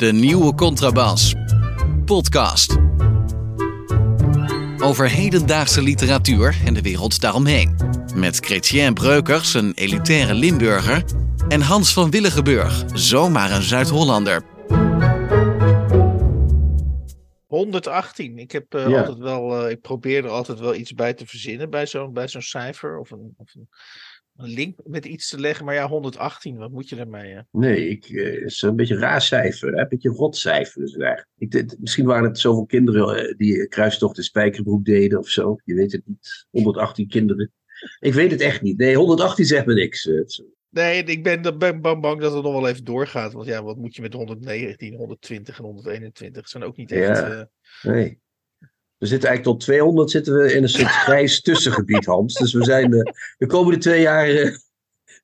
De nieuwe contrabas. Podcast. Over hedendaagse literatuur en de wereld daaromheen. Met Chrétien Breukers, een elitaire Limburger. En Hans van Willigenburg, zomaar een Zuid-Hollander. 118. Ik, heb, uh, Ja. altijd wel, uh, ik probeer er altijd wel iets bij te verzinnen bij zo'n bij zo'n cijfer. Of, een, of een, een, link met iets te leggen. Maar ja, 118, wat moet je daarmee? Uh? Nee, ik, uh, is een beetje een raar cijfer. Hè? Een beetje een rotcijfer. Dus eigenlijk. Ik, dit, misschien waren het zoveel kinderen die kruistocht in Spijkerbroek deden of zo. Je weet het niet. 118 kinderen. Ik weet het echt niet. Nee, 118 zegt me niks. Nee, ik ben, ben bang dat het nog wel even doorgaat. Want ja, wat moet je met 119, 120 en 121? Dat zijn ook niet echt... Ja, uh... nee. We zitten eigenlijk tot 200 zitten we in een soort grijs tussengebied, Hans. Dus we zijn uh, de komende twee jaar... Uh,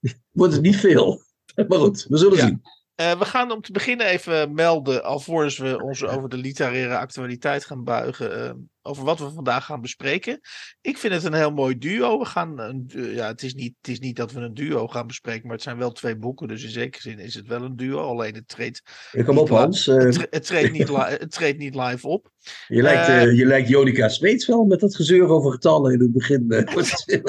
wordt het niet veel. Maar goed, we zullen ja. zien. Uh, we gaan om te beginnen even melden, alvorens we ons over de literaire actualiteit gaan buigen, uh, over wat we vandaag gaan bespreken. Ik vind het een heel mooi duo. We gaan een, ja, het, is niet, het is niet dat we een duo gaan bespreken, maar het zijn wel twee boeken, dus in zekere zin is het wel een duo. Alleen het treedt. Kom op, Hans. Het, tre het, treedt niet het treedt niet live op. Je lijkt, uh, je lijkt Jonica Smeets wel met dat gezeur over getallen in het begin. wat, is, dit?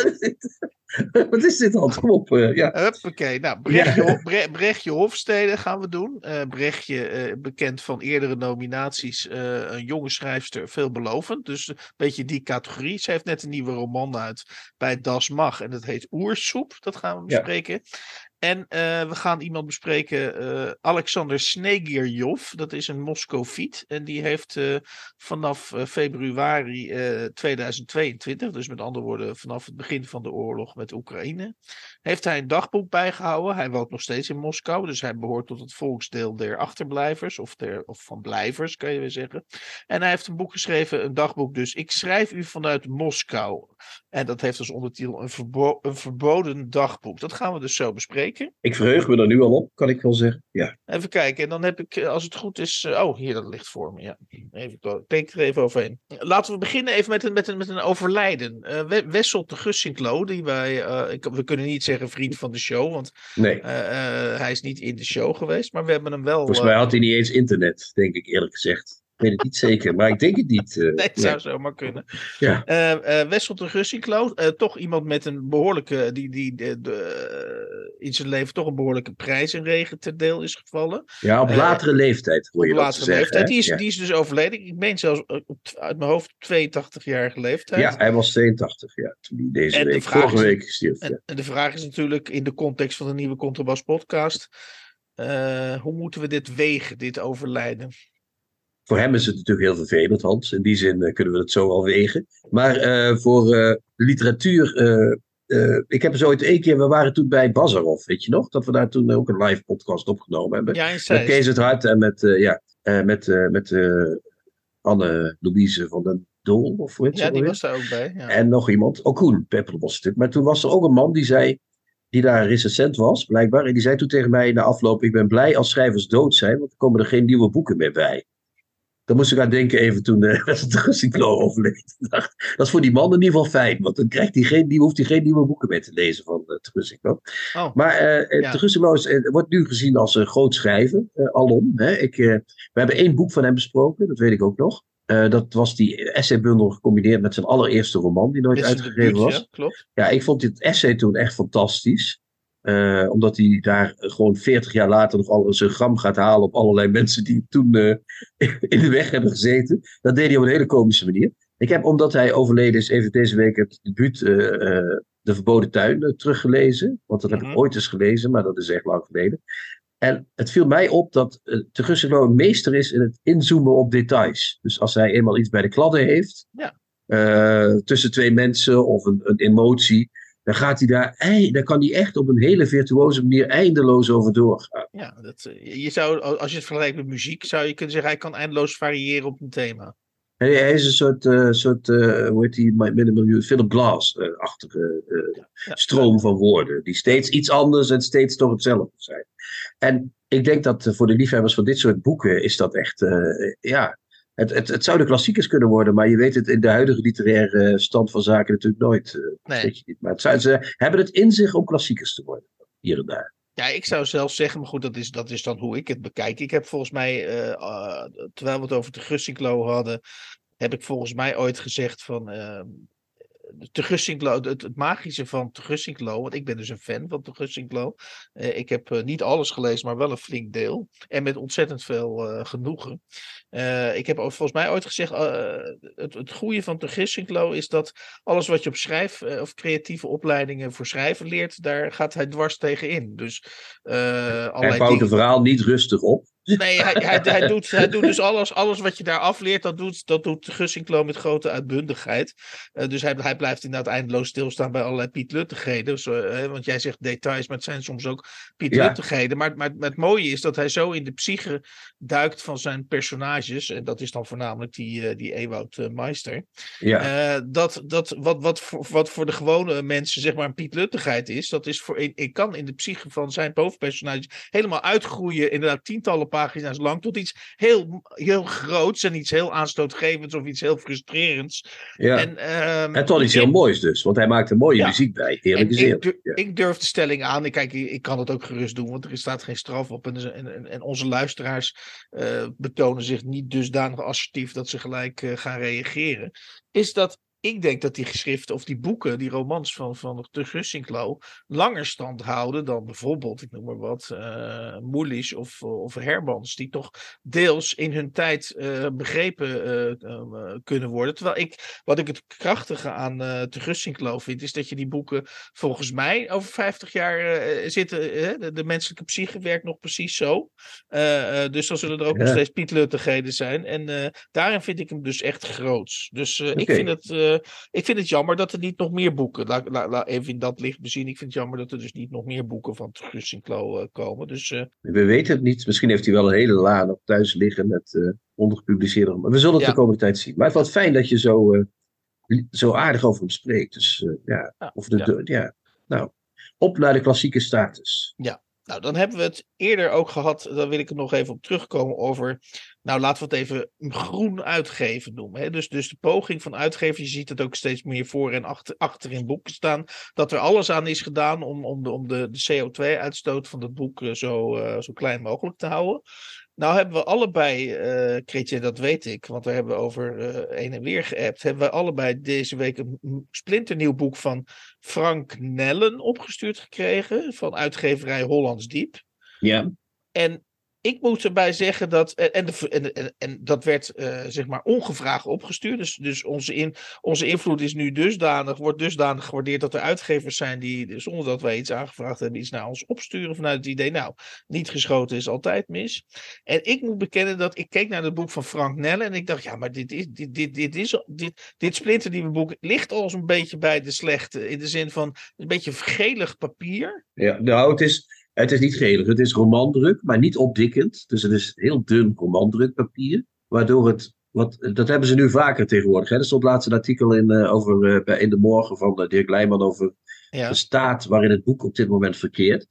wat is dit, Hans? Kom op. Ja. Huppakee. Nou, Brechtje, ja. Bre Brechtje Hofstede gaan we doen. Brechtje, bekend van eerdere nominaties, een jonge schrijfster, veelbelovend. Dus een beetje die categorie. Ze heeft net een nieuwe roman uit bij Das Mag. En dat heet Oersoep. Dat gaan we bespreken. Ja. En uh, we gaan iemand bespreken, uh, Alexander Snegirjov. Dat is een Moscoviet. En die heeft uh, vanaf februari 2022, dus met andere woorden vanaf het begin van de oorlog met Oekraïne, heeft hij een dagboek bijgehouden. Hij woont nog steeds in Moskou, dus hij behoort tot het volksdeel der achterblijvers, of, der, of van blijvers, kan je weer zeggen. En hij heeft een boek geschreven, een dagboek dus. Ik schrijf u vanuit Moskou. En dat heeft als ondertitel een verboden dagboek. Dat gaan we dus zo bespreken. Ik verheug me er nu al op, kan ik wel zeggen. Ja. Even kijken, en dan heb ik, als het goed is. Oh, hier, dat ligt voor me. Ja. Even, ik denk er even overheen. Laten we beginnen even met een, met een, met een overlijden. Uh, Wessel de Gussinklo, die wij. Uh, ik, we kunnen niet zeggen vriend van de show, want nee. hij is niet in de show geweest, maar we hebben hem wel. Volgens mij had hij niet eens internet, denk ik eerlijk gezegd. Ik weet het niet zeker, maar ik denk het niet. Uh, nee, het zou ja. zomaar kunnen. Ja. Uh, uh, Wessel de toch iemand met een behoorlijke, die, die de, de, in zijn leven toch een behoorlijke prijs in regen ter deel is gevallen. Ja, op latere leeftijd hoor je op dat latere zeggen, leeftijd. Die is, ja. die is dus overleden. Ik meen zelfs op, uit mijn hoofd 82-jarige leeftijd. Ja, hij was 82, ja, toen hij deze en week, de vorige is, week stierf. En, ja. en, de vraag is natuurlijk in de context van de nieuwe Contrabas podcast, hoe moeten we dit wegen, dit overlijden? Voor hem is het natuurlijk heel vervelend, Hans. In die zin uh, kunnen we het zo wel wegen. Maar uh, voor uh, de literatuur. ik heb eens ooit één keer. We waren toen bij Bazarov, weet je nog? Dat we daar toen ook een live podcast opgenomen hebben. Ja, met Kees het Hart en met, ja, met, met Anne-Louise van den Doel. Of hoe ja, die was daar ook bij. Ja. En nog iemand. Ook Koen, Pepperbos natuurlijk. Maar toen was er ook een man die zei. Die daar recensent was, blijkbaar. En die zei toen tegen mij na afloop: Ik ben blij als schrijvers dood zijn, want er komen er geen nieuwe boeken meer bij. Dan moest ik aan denken even toen uh, de overleed. dat is voor die man in ieder geval fijn. Want dan krijgt hij geen, die hoeft hij geen nieuwe boeken meer te lezen van uh, de. Oh. Maar uh, ja. wordt nu gezien als een groot schrijver. alom. Hè. Ik, we hebben één boek van hem besproken. Dat weet ik ook nog. dat was die essaybundel gecombineerd met zijn allereerste roman. Die nooit uitgegeven was. Ja, klopt. Ja, ik vond dit essay toen echt fantastisch. Uh, omdat hij daar gewoon 40 jaar later nog al zijn gram gaat halen op allerlei mensen die toen uh, in de weg hebben gezeten. Dat deed hij op een hele komische manier. Ik heb, omdat hij overleden is, even deze week het debuut uh, De Verboden Tuin teruggelezen. Want dat heb Mhm. ik ooit eens gelezen, maar dat is echt lang geleden. En het viel mij op dat uh, een meester is in het inzoomen op details. Dus als hij eenmaal iets bij de kladden heeft, Ja. tussen twee mensen of een, een emotie, dan gaat hij daar, daar kan hij echt op een hele virtuoze manier eindeloos over doorgaan. Ja, dat, eh, je zou, als je het vergelijkt met muziek, zou je kunnen zeggen, hij kan eindeloos variëren op een thema. Hij, hij is een soort, uh, soort uh, hoe heet die, met een Philip Glass-achtige ja, ja. stroom van woorden, die steeds iets anders en steeds toch hetzelfde zijn. En ik denk dat voor de liefhebbers van dit soort boeken is dat echt, ja, het, het, het zouden klassiekers kunnen worden, maar je weet het in de huidige literaire stand van zaken natuurlijk nooit. Uh, Nee. weet je niet. Maar het zou, ze hebben het in zich om klassiekers te worden, hier en daar. Ja, ik zou zelfs zeggen, maar goed, dat is, dat is dan hoe ik het bekijk. Ik heb volgens mij, uh, uh, terwijl we het over de Gussinklo hadden, heb ik volgens mij ooit gezegd van. Uh, te Gussinklo, het, het, magische van te Gussinklo, want ik ben dus een fan van te Gussinklo. Uh, ik heb uh, niet alles gelezen, maar wel een flink deel. En met ontzettend veel uh, genoegen. ik heb volgens mij ooit gezegd, het, het goede van te Gussinklo is dat alles wat je op schrijf- of creatieve opleidingen voor schrijven leert, daar gaat hij dwars tegen in. Dus, hij bouwt het verhaal niet rustig op. Nee, hij, hij, hij, doet, hij doet dus alles, alles wat je daar afleert, dat doet, dat doet Gussinklo met grote uitbundigheid. Uh, dus hij, hij blijft inderdaad eindeloos stilstaan bij allerlei Piet Luttigheden. Uh, want jij zegt details, maar het zijn soms ook Piet ja. Luttigheden. Maar, maar, maar, het mooie is dat hij zo in de psyche duikt van zijn personages. En dat is dan voornamelijk die, uh, die Ewout Meister. Ja. dat dat wat, wat, voor, wat voor de gewone mensen zeg maar een Piet Luttigheid is, dat is voor, ik, ik kan in de psyche van zijn bovenpersonages helemaal uitgroeien. Inderdaad tientallen pagina's lang tot iets heel, heel groots en iets heel aanstootgevends of iets heel frustrerends. Ja. En, um, en tot iets heel moois dus, want hij maakt er mooie ja. muziek bij. Eerlijk gezegd. Ik, durf, ja. ik durf de stelling aan. Ik, kijk, ik kan het ook gerust doen, want er staat geen straf op. En, en, en onze luisteraars uh, betonen zich niet dusdanig assertief dat ze gelijk uh, gaan reageren. Is dat ik denk dat die geschriften of die boeken, die romans van, van de Gussinklo, langer stand houden dan bijvoorbeeld, ik noem maar wat, uh, of, of Hermans, die toch deels in hun tijd uh, begrepen uh, kunnen worden. Terwijl ik, wat ik het krachtige aan uh, de Gussinklo vind, is dat je die boeken volgens mij over 50 jaar zitten, de, de, menselijke psyche werkt nog precies zo. dus dan zullen er ook ja. nog steeds pietluttigheden zijn. En daarin vind ik hem dus echt groots. Dus okay. ik vind het ik vind het jammer dat er niet nog meer boeken. Laat, laat, laat even in dat licht bezien. Ik vind het jammer dat er dus niet nog meer boeken van Gus Sinclair uh, komen. Dus, uh... We weten het niet. Misschien heeft hij wel een hele laan op thuis liggen met uh, ondergepubliceerde. Maar we zullen het ja. de komende tijd zien. Maar het was fijn dat je zo, zo aardig over hem spreekt. Dus ja, ja, of de, ja. ja. Nou, op naar de klassieke status. Ja. Nou, dan hebben we het eerder ook gehad, daar wil ik er nog even op terugkomen, over, nou laten we het even groen uitgeven noemen. Hè? Dus, dus de poging van uitgeven, je ziet het ook steeds meer voor en achter, achter in boeken staan, dat er alles aan is gedaan om, om de, om de, de CO2-uitstoot van het boek zo, uh, zo klein mogelijk te houden. Nou hebben we allebei, uh, Kretje, dat weet ik, want we hebben over uh, een en weer geappt. Hebben we allebei deze week een splinternieuw boek van Frank Nellen opgestuurd gekregen. Van uitgeverij Hollands Diep. Ja. En ik moet erbij zeggen dat. En, de, en, en dat werd uh, zeg maar ongevraagd opgestuurd. Dus, dus onze, in, onze invloed is nu dusdanig, wordt dusdanig gewaardeerd dat er uitgevers zijn die, zonder dat wij iets aangevraagd hebben, iets naar ons opsturen vanuit het idee. Nou, niet geschoten is altijd mis. En ik moet bekennen dat ik keek naar het boek van Frank Nelle en ik dacht, ja, maar dit, is, dit, dit, dit, is, dit, dit splinternieuwe boek ligt al een beetje bij de slechte. In de zin van een beetje vergelig papier. Ja, nou, het is. Het is niet gelig, het is romandruk, maar niet opdikkend. Dus het is heel dun romandrukpapier. Waardoor het, wat, dat hebben ze nu vaker tegenwoordig. Hè? Er stond laatst een artikel in, uh, over, uh, bij In de Morgen van uh, Dirk Leijman over ja. de staat waarin het boek op dit moment verkeert.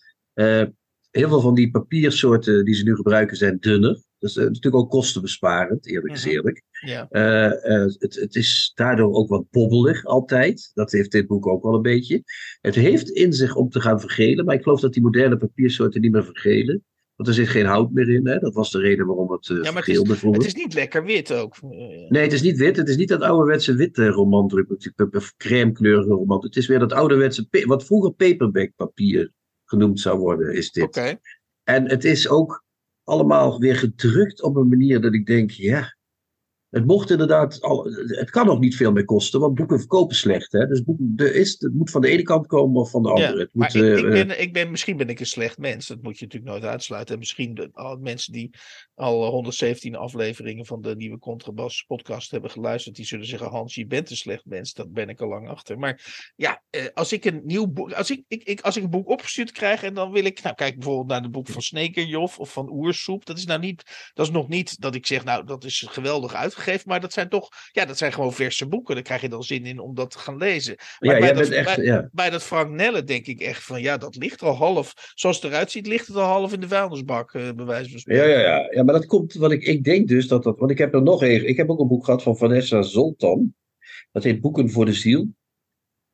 heel veel van die papiersoorten die ze nu gebruiken zijn dunner. Dat is natuurlijk ook kostenbesparend, eerlijk is eerlijk. Ja. Uh, uh, het, het, is daardoor ook wat bobbelig altijd. Dat heeft dit boek ook wel een beetje. Het heeft in zich om te gaan vergelen, maar ik geloof dat die moderne papiersoorten niet meer vergelen. Want er zit geen hout meer in. Hè? Dat was de reden waarom het uh, ja, maar het is, het is niet lekker wit ook. Nee, het is niet wit. Het is niet dat ouderwetse witte romandruk. Of crème kleurige roman. Het is weer dat ouderwetse, wat vroeger paperback papier genoemd zou worden, is dit. Okay. En het is ook allemaal weer gedrukt op een manier dat ik denk, ja, het mocht inderdaad, al, het kan ook niet veel meer kosten, want boeken verkopen slecht. Hè? Dus boeken, is, het moet van de ene kant komen of van de andere. Ja, het moet, maar ik, uh, ik, ben, ik ben, misschien ben ik een slecht mens, dat moet je natuurlijk nooit uitsluiten. En misschien de, al mensen die al 117 afleveringen van de nieuwe Contrabas podcast hebben geluisterd, die zullen zeggen, Hans, je bent een slecht mens. Dat ben ik al lang achter. Maar ja, eh, als ik een nieuw boek, als ik, ik, ik, als ik een boek opgestuurd krijg en dan wil ik, nou kijk bijvoorbeeld naar het boek van Snekerjof of van Oersoep, dat is nou niet, dat is nog niet dat ik zeg, nou dat is geweldig uitgegeven, maar dat zijn toch, ja, dat zijn gewoon verse boeken. Daar krijg je dan zin in om dat te gaan lezen. Maar ja, bij, dat, echt, bij, ja. bij, dat Frank Nelle denk ik echt van, ja, dat ligt al half, zoals het eruit ziet, ligt het al half in de vuilnisbak, uh, bij wijze van spreken. Ja, ja, ja, ja, maar dat komt, wat ik, ik denk dus dat dat, want ik heb er nog een, ik heb ook een boek gehad van Vanessa Zoltan. Dat heet Boeken voor de Ziel.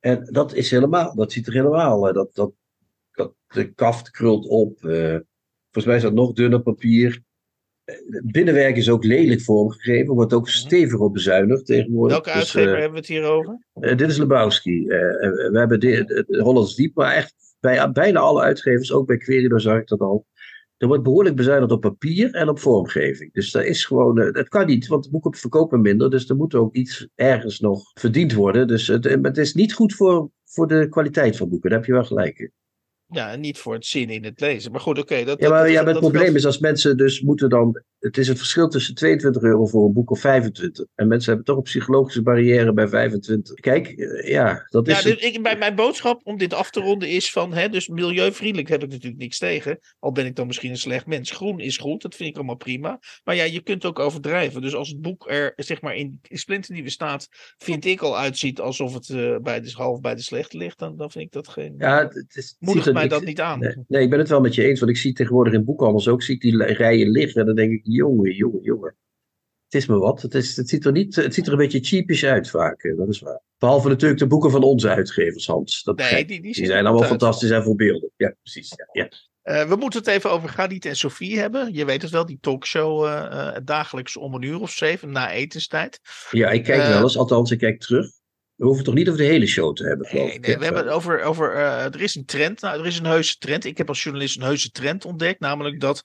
En dat is helemaal, dat ziet er helemaal, dat, dat, de kaft krult op. volgens mij is dat nog dunner papier. Binnenwerk is ook lelijk vormgegeven, wordt ook mhm. stevig op bezuinigd tegenwoordig. Welke dus, uitgever hebben we het hier over? dit is Lebowski. we hebben de, Hollands Diep, maar echt bij bijna alle uitgevers, ook bij Querido zag ik dat al. Er wordt behoorlijk bezuinigd op papier en op vormgeving. Dus dat is gewoon, dat kan niet, want de boeken verkopen minder. Dus er moet ook iets ergens nog verdiend worden. Dus het, het is niet goed voor, voor de kwaliteit van boeken. Daar heb je wel gelijk in. Ja, niet voor het zin in het lezen. Maar goed, oké. dat, ja, maar, ja, het probleem is als mensen dus moeten dan... Het is het verschil tussen 22 euro voor een boek of 25. En mensen hebben toch een psychologische barrière bij 25. Kijk, eh, ja, dat is... Ja, dus ik, bij mijn boodschap om dit af te ronden is van... Hè, dus milieuvriendelijk heb ik natuurlijk niks tegen. Al ben ik dan misschien een slecht mens. Groen is goed, dat vind ik allemaal prima. Maar ja, je kunt ook overdrijven. Dus als het boek er zeg maar in, in splinternieuwe staat... vind ik al uitziet alsof het uh, bij de, half bij de slechte ligt... dan, dan vind ik dat geen... Ja, het is... Moedig dat niet aan. Nee, ik ben het wel met je eens. Want ik zie tegenwoordig in boekhandels ook zie ik die rijen liggen. En dan denk ik, jongen, jongen, jongen. Het is me wat. Het, is, het, ziet er niet, het ziet er een beetje cheapish uit vaak. Eh, dat is waar. Behalve natuurlijk de boeken van onze uitgevers, Hans. Dat nee, die, die, zijn allemaal fantastisch en voorbeeldig. Ja, precies. Ja, ja. Uh, we moeten het even over Gadit en Sofie hebben. Je weet het wel, die talkshow uh, dagelijks om een uur of zeven na etenstijd. Ja, ik kijk wel eens, althans, ik kijk terug. We hoeven toch niet over de hele show te hebben, geloof nee, nee, we hebben het over, over uh, er is een trend. Nou, er is een heuse trend. Ik heb als journalist een heuse trend ontdekt. Namelijk dat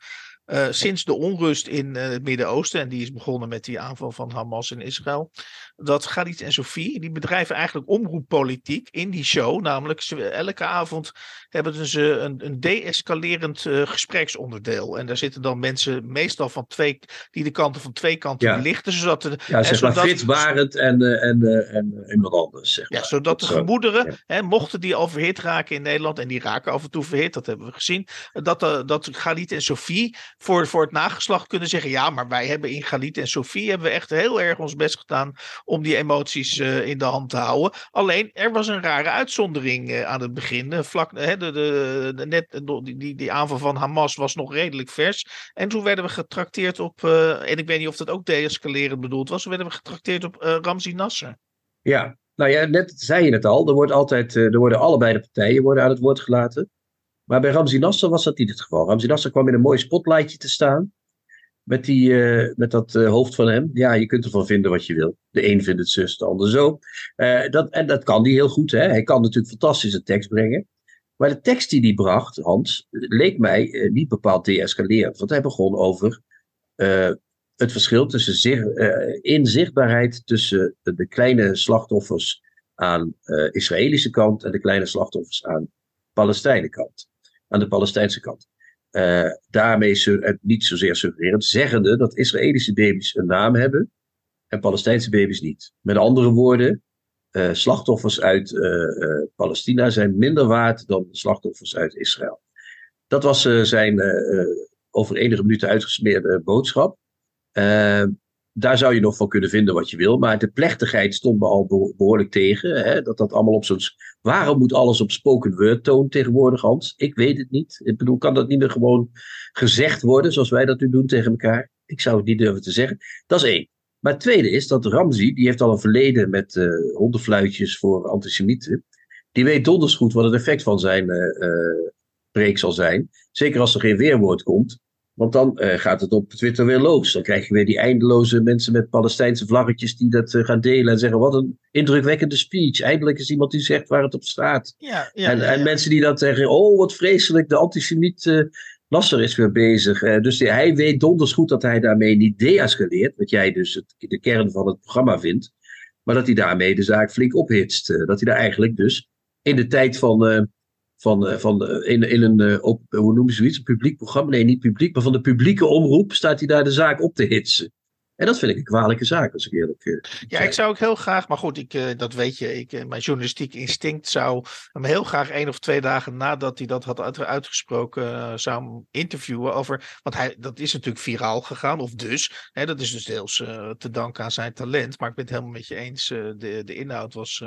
uh, sinds de onrust in uh, het Midden-Oosten, en die is begonnen met die aanval van Hamas in Israël, dat Galit en Sophie, die bedrijven eigenlijk omroeppolitiek in die show. Namelijk, elke avond hebben ze een, een de-escalerend uh, gespreksonderdeel. En daar zitten dan mensen meestal van twee, die de kanten van twee kanten ja. lichten. Zodat de, ja, zeg maar Frits Barend en, en, en, wat anders. Zeg maar. Ja, zodat de gemoederen, hè, mochten die al verhit raken in Nederland, en die raken af en toe verhit, dat hebben we gezien, dat, dat Galit en Sophie voor, voor het nageslacht kunnen zeggen, ja, maar wij hebben in Galit en Sophie hebben we echt heel erg ons best gedaan om die emoties uh, in de hand te houden. Alleen, er was een rare uitzondering uh, aan het begin. Uh, vlak, de, de, net, die, die aanval van Hamas was nog redelijk vers. En toen werden we getrakteerd op, en ik weet niet of dat ook deescalerend bedoeld was, toen werden we getrakteerd op Ramzi Nasser. Ja, nou ja, net zei je het al, er, wordt altijd, er worden allebei de partijen worden aan het woord gelaten. Maar bij Ramzi Nasser was dat niet het geval. Ramzi Nasser kwam in een mooi spotlightje te staan. Met, die, uh, met dat uh, hoofd van hem. Ja, je kunt ervan vinden wat je wil. De een vindt het zus, de ander zo. Uh, dat, en dat kan hij heel goed. Hè? Hij kan natuurlijk fantastische tekst brengen. Maar de tekst die hij bracht, Hans, leek mij niet bepaald deescalerend. Want hij begon over het verschil tussen zich, inzichtbaarheid tussen de kleine slachtoffers aan de Israëlische kant en de kleine slachtoffers aan de kant aan de Palestijnse kant. Uh, daarmee het niet zozeer suggererend, zeggende dat Israëlische baby's een naam hebben en Palestijnse baby's niet. Met andere woorden, uh, slachtoffers uit Palestina zijn minder waard dan slachtoffers uit Israël. Dat was zijn over enige minuten uitgesmeerde boodschap daar zou je nog van kunnen vinden wat je wil. Maar de plechtigheid stond me al behoorlijk tegen. Hè? Dat dat allemaal op zo'n. Waarom moet alles op spoken word toon tegenwoordig, Hans? Ik weet het niet. Ik bedoel, kan dat niet meer gewoon gezegd worden zoals wij dat nu doen tegen elkaar? Ik zou het niet durven te zeggen. Dat is één. Maar het tweede is dat Ramzi, die heeft al een verleden met uh, hondenfluitjes voor antisemieten. Die weet donders goed wat het effect van zijn uh, preek zal zijn. Zeker als er geen weerwoord komt. Want dan uh, gaat het op Twitter weer los. Dan krijg je weer die eindeloze mensen met Palestijnse vlaggetjes die dat uh, gaan delen en zeggen: Wat een indrukwekkende speech. Eindelijk is iemand die zegt waar het op staat. Ja, ja, en, ja, en mensen die dan zeggen: Oh, wat vreselijk, de antisemiet uh, Nasser is weer bezig. dus die, hij weet donders goed dat hij daarmee niet deescaleert, wat jij dus het, de kern van het programma vindt. Maar dat hij daarmee de zaak flink ophitst. dat hij daar eigenlijk dus in de tijd van van, eh, van eh, in, in een, eh, op, hoe noemen ze zoiets, een publiek programma, nee niet publiek, maar van de publieke omroep staat hij daar de zaak op te hitsen. En dat vind ik een kwalijke zaak, als ik eerlijk uh, Ja, ik zou ook heel graag, maar goed, ik, uh, dat weet je, ik, uh, mijn journalistiek instinct zou hem heel graag één of twee dagen nadat hij dat had uit, uitgesproken, zou interviewen over, want hij, dat is natuurlijk viraal gegaan, of dus, hè, dat is dus deels te danken aan zijn talent, maar ik ben het helemaal met je eens, de, de inhoud was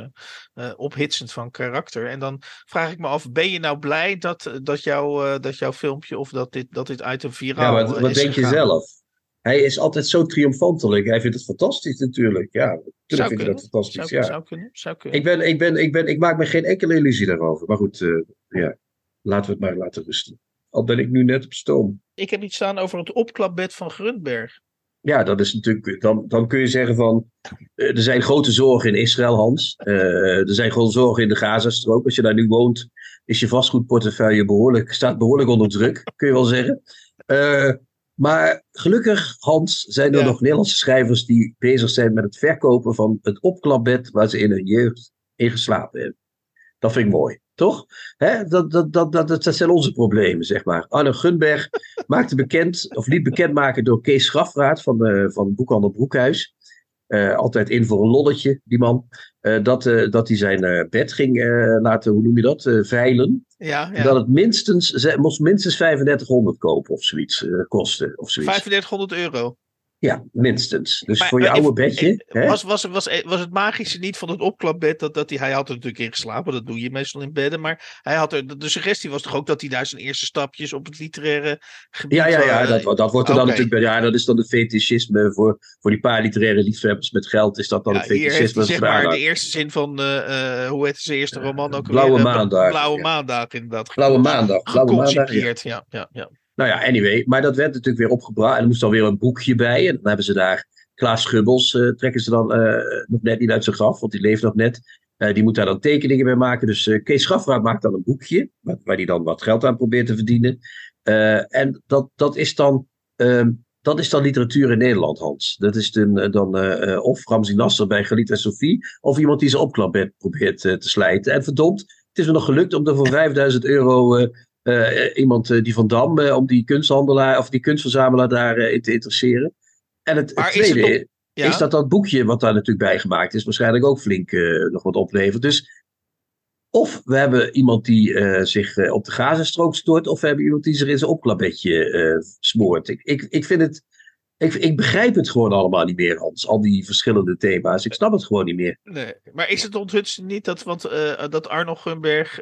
ophitsend van karakter. En dan vraag ik me af, ben je nou blij dat, dat, jou, dat jouw filmpje of dat dit, dat dit item viraal ja, wat, wat denk je zelf? Hij is altijd zo triomfantelijk. Hij vindt het fantastisch natuurlijk. Ja, natuurlijk vind ik dat fantastisch. Zou, ja. zou, kunnen, zou kunnen. Ik, ben, ik, ben, ik, ben, ik maak me geen enkele illusie daarover. Maar goed, uh, ja. laten we het maar laten rusten. Al ben ik nu net op stoom. Ik heb iets staan over het opklapbed van Grundberg. Ja, dat is natuurlijk. Dan, dan kun je zeggen van. eh, er zijn grote zorgen in Israël, Hans. Eh, er zijn grote zorgen in de Gazastrook. Als je daar nu woont, is je vastgoedportefeuille behoorlijk, staat behoorlijk onder druk, kun je wel zeggen. Eh, maar gelukkig, Hans, zijn er Ja. nog Nederlandse schrijvers die bezig zijn met het verkopen van het opklapbed waar ze in hun jeugd in geslapen hebben. Dat vind ik mooi, toch? Hè? Dat, dat, dat, dat, dat zijn onze problemen, zeg maar. Arno Gunberg maakte bekend, of liet bekendmaken door Kees Schafraat van, eh van Boekhandel Broekhuis. Eh, altijd in voor een lolletje, die man. eh, dat, eh, dat hij zijn bed ging laten, hoe noem je dat, veilen. Ja, En dat ja. het minstens, ze moest minstens 3500 kopen of zoiets kosten. Of zoiets. 3500 euro. Ja, minstens. Dus Maar- voor je maar oude bedje. eh? Was, was, was, was het magische niet van het opklapbed dat, dat hij, hij had er natuurlijk in geslapen, dat doe je meestal in bedden, maar hij had er, de suggestie was toch ook dat hij daar zijn eerste stapjes op het literaire gebied Ja, ja, ja, eh, dat, dat wordt er dan natuurlijk bij. Ja, dat is dan het fetischisme voor, voor die paar literaire liefhebbers met geld. Is dat dan Ja, het fetischisme? zeg maar de eerste zin van, eh, eh, hoe heet zijn eerste roman ook Blauwe? Eh, Maandag, Blauwe ja. Maandag inderdaad. Blauwe Maandag. Blauwe Maandag. Ja. Ja, ja. Nou ja, anyway. Maar dat werd natuurlijk weer opgebracht. En er moest dan weer een boekje bij. En dan hebben ze daar Klaas Schubbels. eh, trekken ze dan eh, nog net niet uit zijn graf, want die leeft nog net. Eh, die moet daar dan tekeningen bij maken. Dus Kees Schafraat maakt dan een boekje. Waar, waar hij dan wat geld aan probeert te verdienen. En dat, dat, is dan, ehm, dat is dan literatuur in Nederland, Hans. Dat is dan, dan of Ramzi Nasser bij Galit en Sophie. Of iemand die zijn opklapbed probeert te slijten. En verdomd, het is me nog gelukt om er voor 5000 euro. Eh, iemand eh, die van Dam, eh, om die kunsthandelaar of die kunstverzamelaar daarin te interesseren. En het, het Maar is het tweede Ja. is dat dat boekje wat daar natuurlijk bij gemaakt is, waarschijnlijk ook flink nog wat oplevert. Dus of we hebben iemand die zich op de Gazastrook stort, of we hebben iemand die zich in zijn opklapbedje eh, smoort. Ik, ik, ik vind het. Ik, ik begrijp het gewoon allemaal niet meer, Hans. Al die verschillende thema's. Ik snap het gewoon niet meer. Nee. Maar is het onthutst niet dat, want, dat Arno Gunberg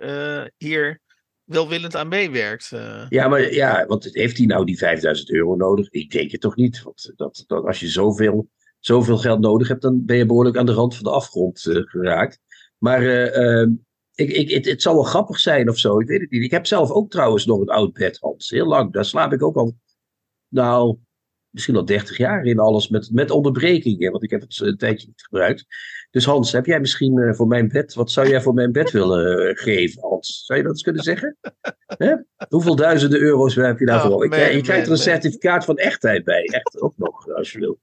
hier welwillend aan meewerkt? eh? Ja, maar ja, want heeft hij nou die 5000 euro nodig? Ik denk het toch niet. Want dat, dat als je zoveel, zoveel geld nodig hebt, dan ben je behoorlijk aan de rand van de afgrond eh, geraakt. Maar eh, eh, ik, ik, het, het zal wel grappig zijn of zo. Ik weet het niet. Ik heb zelf ook trouwens nog een oud bed, Hans. Heel lang. Daar slaap ik ook al, nou, misschien al 30 jaar in alles. Met, met onderbrekingen, want ik heb het een tijdje niet gebruikt. Dus Hans, heb jij misschien eh, voor mijn bed, wat zou jij voor mijn bed willen eh, geven, Hans? Zou je dat eens kunnen zeggen? Hè? Hoeveel duizenden euro's heb je daarvoor? Oh, ik, krijg- je man, krijgt er man, een man. certificaat van echtheid bij. Echt ook nog, als je wilt.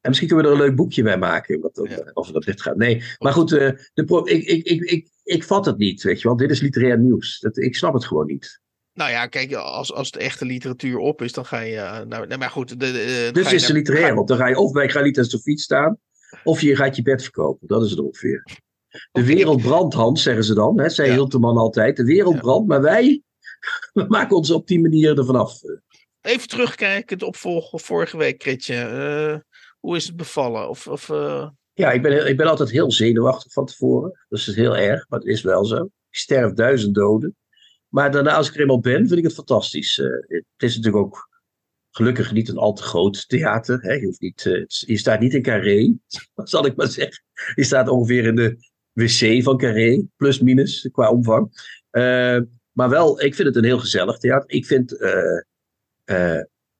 En misschien kunnen we er een leuk boekje bij maken. Wat Ja. eh, over dat bed gaat. Nee, maar goed, eh, de pro- ik, ik, ik, ik, ik vat het niet, weet je wel. Dit is literair nieuws. Dat, ik snap het gewoon niet. Nou ja, kijk, als, als de echte literatuur op is, dan ga je. eh, nou, nee, maar goed. De, de, de- dan Dus is de naar- literair. ga- Want dan ga je of bij Galit en Sofie staan, of je gaat je bed verkopen. Dat is het ongeveer. De wereld brandt, Hans, zeggen ze dan. Hè, zei Ja. Hilterman altijd. De wereld Ja. brandt, maar wij we maken ons op die manier ervan af. Even terugkijkend op vol- vorige week, Kritje. Eh, hoe is het bevallen? Of, of, eh, Ja, ik ben, ik ben altijd heel zenuwachtig van tevoren. Dat is heel erg, maar het is wel zo. Ik sterf duizend doden. Maar daarna, als ik er eenmaal ben, vind ik het fantastisch. Eh, het is natuurlijk ook gelukkig niet een al te groot theater. Hè. Je, hoeft niet, eh, je staat niet in Carré, zal ik maar zeggen. Je staat ongeveer in de wc van Carré, plus minus qua omvang. Eh, maar wel, ik vind het een heel gezellig theater. Ik vind,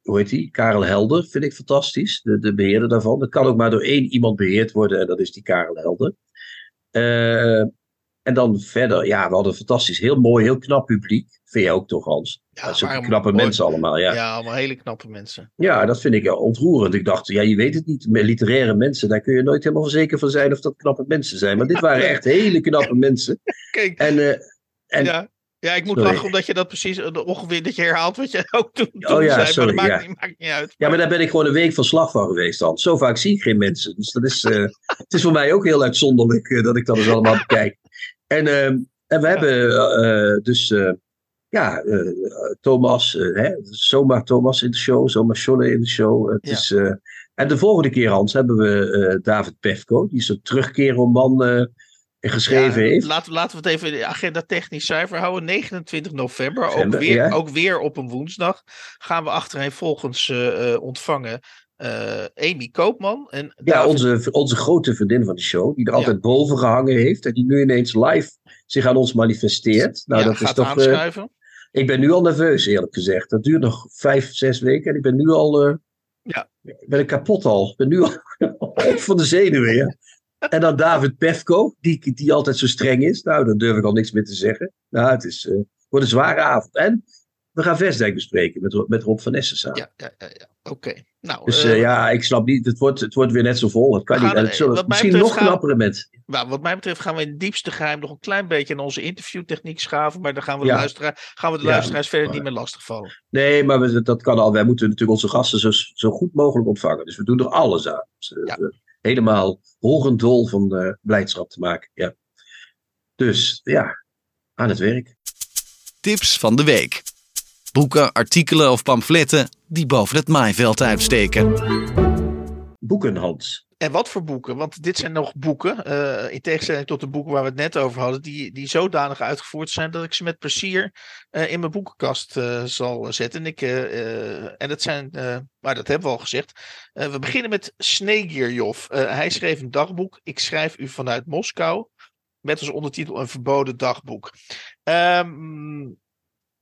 hoe heet die? Karel Helder vind ik fantastisch, de, de beheerder daarvan. Dat kan ook maar door één iemand beheerd worden en dat is die Karel Helder. En dan verder, ja, we hadden een fantastisch, heel mooi, heel knap publiek. Vind jij ook toch, Hans? Ja, dat zijn knappe mooi. mensen allemaal, ja. ja. allemaal hele knappe mensen. Ja, dat vind ik ontroerend. Ik dacht, ja, je weet het niet. Met literaire mensen, daar kun je nooit helemaal zeker van zijn of dat knappe mensen zijn. Maar dit waren echt hele knappe mensen. Kijk, En, eh, en ja. Ja, ik moet Sorry. lachen omdat je dat precies eh, ongeveer dat je herhaalt wat je ook toen, Oh toen ja, zei. sorry, maar dat maakt, ja. niet, maakt niet uit. ja, maar daar ben ik gewoon een week van slag van geweest dan. Zo vaak zie ik geen mensen. Dus dat is, eh, het is voor mij ook heel uitzonderlijk dat ik dat eens allemaal bekijk. En, ehm, en we hebben eh, dus, eh, ja, eh, Thomas, eh, hè, zomaar Thomas in de show, zomaar Scholle in de show. Het Ja. is, eh, en de volgende keer, Hans, hebben we eh, David Pefko, die zo'n terugkeerroman eh geschreven Ja, heeft. Laten, laten we het even in de agenda technisch zuiver houden. 29 november, ook, weer, ja. ook weer op een woensdag, gaan we achtereen volgens eh, eh, ontvangen eh, Amy Koopman. En Ja, David- onze, onze grote vriendin van de show, die er Ja. altijd boven gehangen heeft en die nu ineens live zich aan ons manifesteert. Nou, ja, dat is toch. eh, ik ben nu al nerveus, eerlijk gezegd. Dat duurt nog vijf, zes weken en ik ben nu al. eh, Ja. Ik ben kapot al. Ik ben nu al op van de zenuwen. Ja. En dan David Pefko, die, die altijd zo streng is. Nou, daar durf ik al niks meer te zeggen. Nou, het is, eh, wordt een zware avond. En we gaan Vestdijk bespreken met, met Rob van Essen samen. Ja, ja, ja, ja. oké. Nou, Dus eh, eh, ja, ik snap niet. Het wordt, het wordt weer net zo vol. Het kan niet. het zullen- wat mij misschien nog gaan- mensen. nou, wat mij betreft gaan we in het diepste geheim nog een klein beetje in onze interviewtechniek schaven. Maar dan gaan we de, Ja. gaan we de Ja, luisteraars verder maar- niet meer lastigvallen. Nee, maar we, dat kan al. Wij moeten natuurlijk onze gasten zo, zo goed mogelijk ontvangen. Dus we doen er alles aan. Dus, eh, helemaal horendol van eh, blijdschap te maken. Ja. Dus ja, aan het werk. Tips van de week. Boeken, artikelen of pamfletten die boven het maaiveld uitsteken. Boeken, Hans. En wat voor boeken? Want dit zijn nog boeken, eh, in tegenstelling tot de boeken waar we het net over hadden, die, die zodanig uitgevoerd zijn dat ik ze met plezier eh, in mijn boekenkast eh, zal zetten. En, ik, en dat zijn, eh, maar dat hebben we al gezegd. Eh, we beginnen met Snegiryov. Eh, hij schreef een dagboek. Ik schrijf u vanuit Moskou. Met als ondertitel een verboden dagboek. Ehm,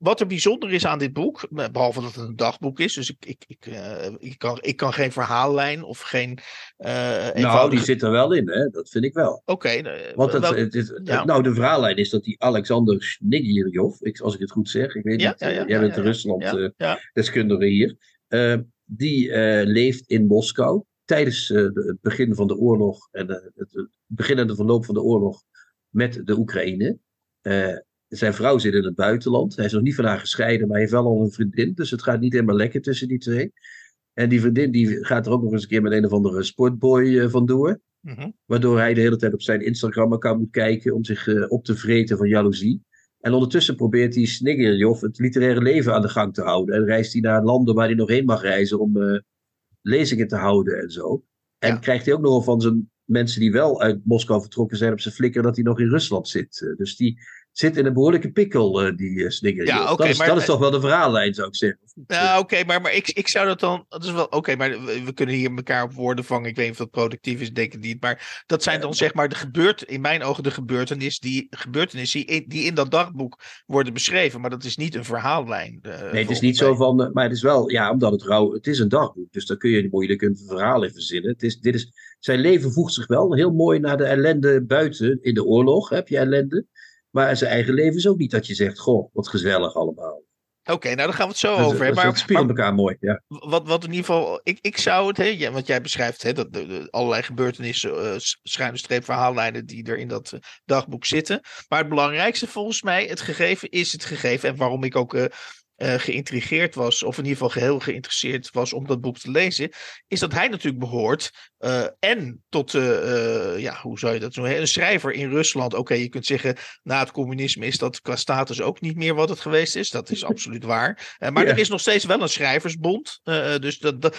wat er bijzonder is aan dit boek, eh, behalve dat het een dagboek is, dus ik, ik, ik, eh, ik, kan, ik kan geen verhaallijn of geen. eh Nou, die zit er wel in, hè? dat vind ik wel. Oké. Want het, wel- het, het- ja. nou, de verhaallijn is dat die Alexander Snigirjov, als ik het goed zeg, ik weet Ja, niet, ja, jij bent de ja. Rusland Ja, eh, ja. deskundige hier, die leeft in Moskou tijdens de- het begin van de oorlog en het, het begin en de verloop van de oorlog met de Oekraïne. Zijn vrouw zit in het buitenland. Hij is nog niet van haar gescheiden, maar hij heeft wel al een vriendin. Dus het gaat niet helemaal lekker tussen die twee. En die vriendin die gaat er ook nog eens een keer met een of andere sportboy eh, vandoor. Mhm. Waardoor hij de hele tijd op zijn Instagram-account moet kijken om zich eh, op te vreten van jaloezie. En ondertussen probeert hij Snigirjov het literaire leven aan de gang te houden. En reist hij naar landen waar hij nog heen mag reizen om eh, lezingen te houden en zo. En Ja. krijgt hij ook nog van zijn mensen die wel uit Moskou vertrokken zijn op zijn flikker dat hij nog in Rusland zit. Dus die zit in een behoorlijke pikkel, eh, die uh, Snigirjov. Ja, oké, dat is, maar- dat is toch wel de verhaallijn, zou ik zeggen. Ja, oké, maar, maar ik, ik zou dat dan. Dat is wel. Oké, maar we, we kunnen hier elkaar op woorden vangen. Ik weet niet of dat productief is, denk ik niet. Maar dat zijn dan zeg maar de gebeurt, in mijn ogen de gebeurtenis die, gebeurtenissen die, in- die in dat dagboek worden beschreven. Maar dat is niet een verhaallijn. eh, Nee, het is niet zo van, eh, maar het is wel, ja, omdat het rouw, het is een dagboek, dus daar kun je moeilijk een verhaal in verzinnen. Het is, dit is, zijn leven voegt zich wel heel mooi naar de ellende buiten in de oorlog, heb je ellende. Maar zijn eigen leven is ook niet dat je zegt, goh, wat gezellig allemaal. Oké, nou dan gaan we het zo Dat, over hebben. Maar, spiegelt maar elkaar mooi, ja. wat, wat in ieder geval. Ik, ik zou het. Hè, want jij beschrijft hè, dat, de, de- allerlei gebeurtenissen, s- schuine streep verhaallijnen die er in dat eh, dagboek zitten. Maar het belangrijkste volgens mij, het gegeven is het gegeven. En waarom ik ook. eh, eh, geïntrigeerd was, of in ieder geval geheel geïnteresseerd was om dat boek te lezen, is dat hij natuurlijk behoort eh, en tot, eh, ja, hoe zou je dat noemen, een schrijver in Rusland. Oké, je kunt zeggen, na het communisme is dat qua status ook niet meer wat het geweest is. Dat is absoluut waar. Maar Ja. er is nog steeds wel een schrijversbond. dus dat, dat,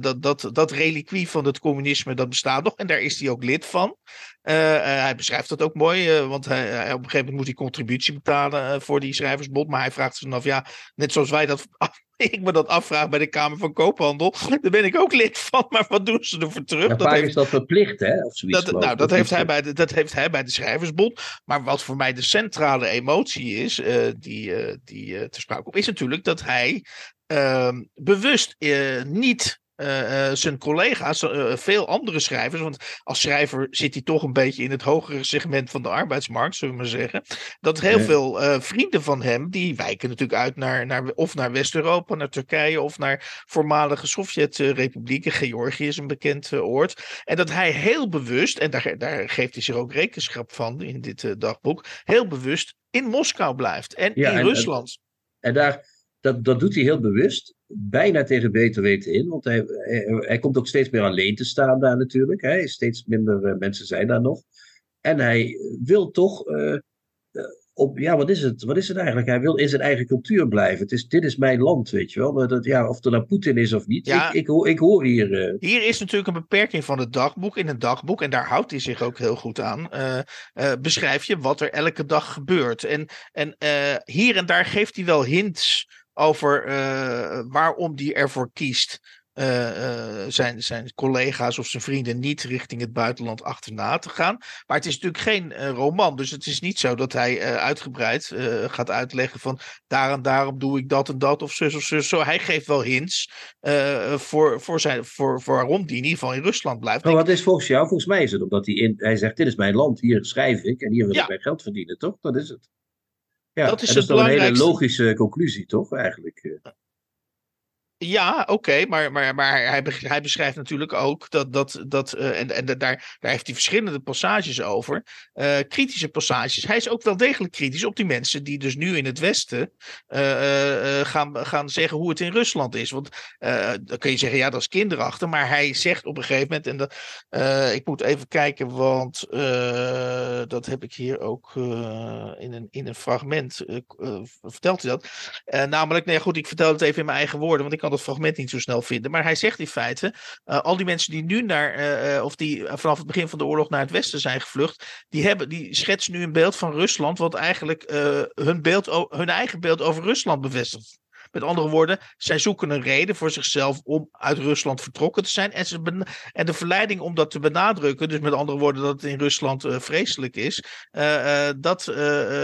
dat, dat, dat reliquie van het communisme, dat bestaat nog. En daar is hij ook lid van. Eh, eh, hij beschrijft dat ook mooi, eh, want hij, op een gegeven moment moet hij contributie betalen voor die schrijversbond. Maar hij vraagt zich af, ja, net zoals wij dat, ik me dat afvraag bij de Kamer van Koophandel, daar ben ik ook lid van. Maar wat doen ze ervoor terug? Ja, dat heeft, is dat verplicht, hè? Of zoiets. dat, nou, dat, heeft hij bij de, dat heeft hij bij de schrijversbond. Maar wat voor mij de centrale emotie is, die, die ter sprake komt, is natuurlijk dat hij ehm, bewust niet eh, eh, zijn collega's, eh, veel andere schrijvers, want als schrijver zit hij toch een beetje in het hogere segment van de arbeidsmarkt, zullen we maar zeggen. Dat heel Ja. veel vrienden van hem, die wijken natuurlijk uit naar, naar of naar West-Europa, naar Turkije of naar voormalige Sovjet-republieken. Georgië is een bekend oord. En dat hij heel bewust, en daar, daar geeft hij zich ook rekenschap van in dit dagboek, heel bewust in Moskou blijft en Ja, in en- Rusland. En daar, dat, dat doet hij heel bewust, bijna tegen beter weten in. Want hij, hij, hij komt ook steeds meer alleen te staan daar natuurlijk. Hè. Steeds minder eh, mensen zijn daar nog. En hij wil toch, eh, eh, op, ja, wat is, het? wat is het eigenlijk? Hij wil in zijn eigen cultuur blijven. Het is, dit is mijn land, weet je wel. Maar dat, ja, of er nou Poetin is of niet. Ja. Ik, ik, hoor, ik hoor hier. Hier is natuurlijk een beperking van het dagboek. In een dagboek, en daar houdt hij zich ook heel goed aan, beschrijf je wat er elke dag gebeurt. En, en hier en daar geeft hij wel hints over eh, waarom hij ervoor kiest zijn, zijn collega's of zijn vrienden niet richting het buitenland achterna te gaan. Maar het is natuurlijk geen roman. Dus het is niet zo dat hij uitgebreid gaat uitleggen van daar en daarom doe ik dat en dat of zus of zus. Zo, hij geeft wel hints voor, voor, zijn, voor, voor waarom die in ieder geval in Rusland blijft. Maar wat is volgens jou? Volgens mij is het omdat hij, in, hij zegt: Dit is mijn land, hier schrijf ik en hier wil ik mijn geld verdienen, toch? Dat is het. Ja, dat is, dat is een hele logische conclusie, toch? Eigenlijk. Ja, oké, maar, maar, maar hij, hij beschrijft natuurlijk ook dat, dat, dat uh, en, en daar, daar heeft hij verschillende passages over, uh, kritische passages. Hij is ook wel degelijk kritisch op die mensen die dus nu in het Westen uh, gaan, gaan zeggen hoe het in Rusland is. Want dan kun je zeggen, ja, dat is kinderachtig, maar hij zegt op een gegeven moment, en dat, ik moet even kijken, want dat heb ik hier ook in, een, in een fragment, vertelt hij dat. namelijk, nee goed, ik vertel het even in mijn eigen woorden, want ik kan dat fragment niet zo snel vinden. Maar hij zegt in feite: uh, al die mensen die nu naar, uh, of die vanaf het begin van de oorlog naar het westen zijn gevlucht, die, hebben, die schetsen nu een beeld van Rusland, wat eigenlijk hun, beeld, hun eigen beeld over Rusland bevestigt. Met andere woorden, zij zoeken een reden voor zichzelf om uit Rusland vertrokken te zijn. En, ze en de verleiding om dat te benadrukken, dus met andere woorden dat het in Rusland vreselijk is, dat,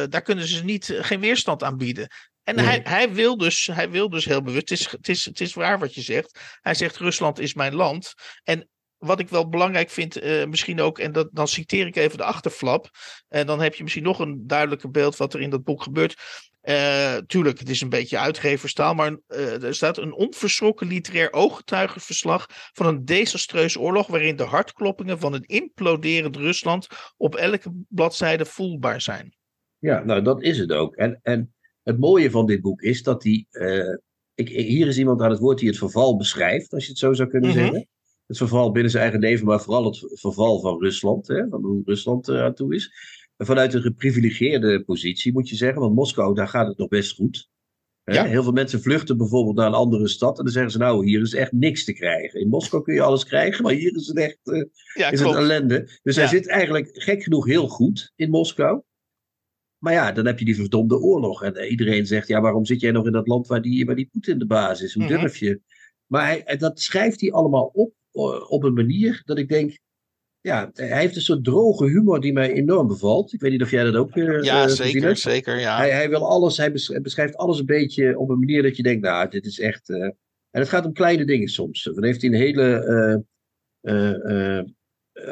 daar kunnen ze niet, geen weerstand aan bieden. En hij, hij, wil dus, hij wil dus heel bewust, het is, het, is, het is waar wat je zegt. Hij zegt Rusland is mijn land. En wat ik wel belangrijk vind, uh, misschien ook, en dat, dan citeer ik even de achterflap. En dan heb je misschien nog een duidelijker beeld wat er in dat boek gebeurt. Uh, tuurlijk, het is een beetje uitgeverstaal, maar uh, er staat een onverschrokken literair ooggetuigenverslag van een desastreuze oorlog waarin de hartkloppingen van een imploderend Rusland op elke bladzijde voelbaar zijn. Ja, nou dat is het ook. En, en het mooie van dit boek is dat hij. Uh, ik, hier is iemand aan het woord die het verval beschrijft, als je het zo zou kunnen mhm. zeggen. Het verval binnen zijn eigen leven, maar vooral het verval van Rusland, hè, van hoe Rusland uh, aan toe is. En vanuit een geprivilegeerde positie moet je zeggen, want Moskou, daar gaat het nog best goed. Ja. Heel veel mensen vluchten bijvoorbeeld naar een andere stad en dan zeggen ze, nou, hier is echt niks te krijgen. In Moskou kun je alles krijgen, maar hier is het echt uh, ja, is het ellende. Dus hij zit eigenlijk gek genoeg heel goed in Moskou. Maar ja, dan heb je die verdomde oorlog. En eh, iedereen zegt, ja, waarom zit jij nog in dat land waar die, waar die Poetin de baas is? Hoe mhm. durf je? Maar hij, eh, dat schrijft hij allemaal op, eh, op een manier dat ik denk, ja, hij heeft een soort droge humor die mij enorm bevalt. Ik weet niet of jij dat ook uh, Ja, zeker, zeker, ja. Hij, hij, wil alles, hij beschrijft alles een beetje op een manier dat je denkt, nou, dit is echt... en het gaat om kleine dingen soms. Dan heeft hij een hele...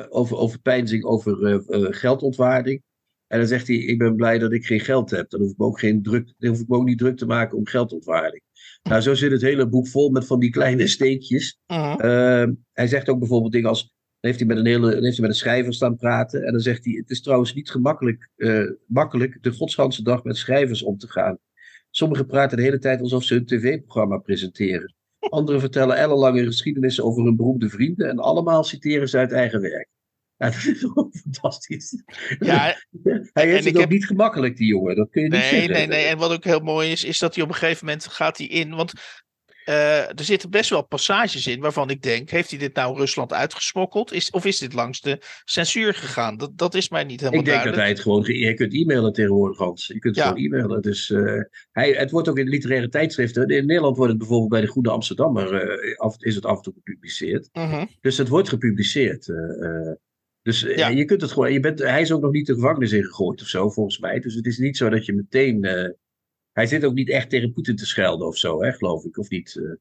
over, over pijnzing, over geldontwaarding. En dan zegt hij, ik ben blij dat ik geen geld heb. Dan hoef ik me ook, geen druk, dan hoef ik me ook niet druk te maken om geldontwaarding. Nou, zo zit het hele boek vol met van die kleine steekjes. Mhm. Ehm, hij zegt ook bijvoorbeeld dingen als, dan heeft hij met een hele, heeft hij met een schrijver staan praten. En dan zegt hij, het is trouwens niet gemakkelijk, uh, makkelijk de godsganse dag met schrijvers om te gaan. Sommigen praten de hele tijd alsof ze een tv-programma presenteren. Anderen vertellen ellenlange geschiedenissen over hun beroemde vrienden. En allemaal citeren ze uit eigen werk. Ja, dat is gewoon fantastisch. Ja, hij heeft het ook heb... niet gemakkelijk, die jongen. Dat kun je niet nee, zeggen. Nee, nee, en wat ook heel mooi is, is dat hij op een gegeven moment gaat hij in. Want uh, er zitten best wel passages in waarvan ik denk: heeft hij dit nou Rusland uitgesmokkeld? Is, of is dit langs de censuur gegaan? Dat, dat is mij niet helemaal duidelijk. Ik denk dat hij het gewoon. Je kunt e-mailen tegenwoordig, Hans. Je kunt ja. gewoon e-mailen. Dus uh, hij, het wordt ook in literaire tijdschriften. In Nederland wordt het bijvoorbeeld bij de Goede Amsterdammer. Uh, af, is het af en toe gepubliceerd. Uh mhm. -huh. Dus het wordt gepubliceerd. Dus eh, ja. je kunt het gewoon. Je bent, hij is ook nog niet de gevangenis ingegooid of zo, volgens mij. Dus het is niet zo dat je meteen. Uh, hij zit ook niet echt tegen Poetin te schelden of zo, hè, geloof ik, of niet. Uh,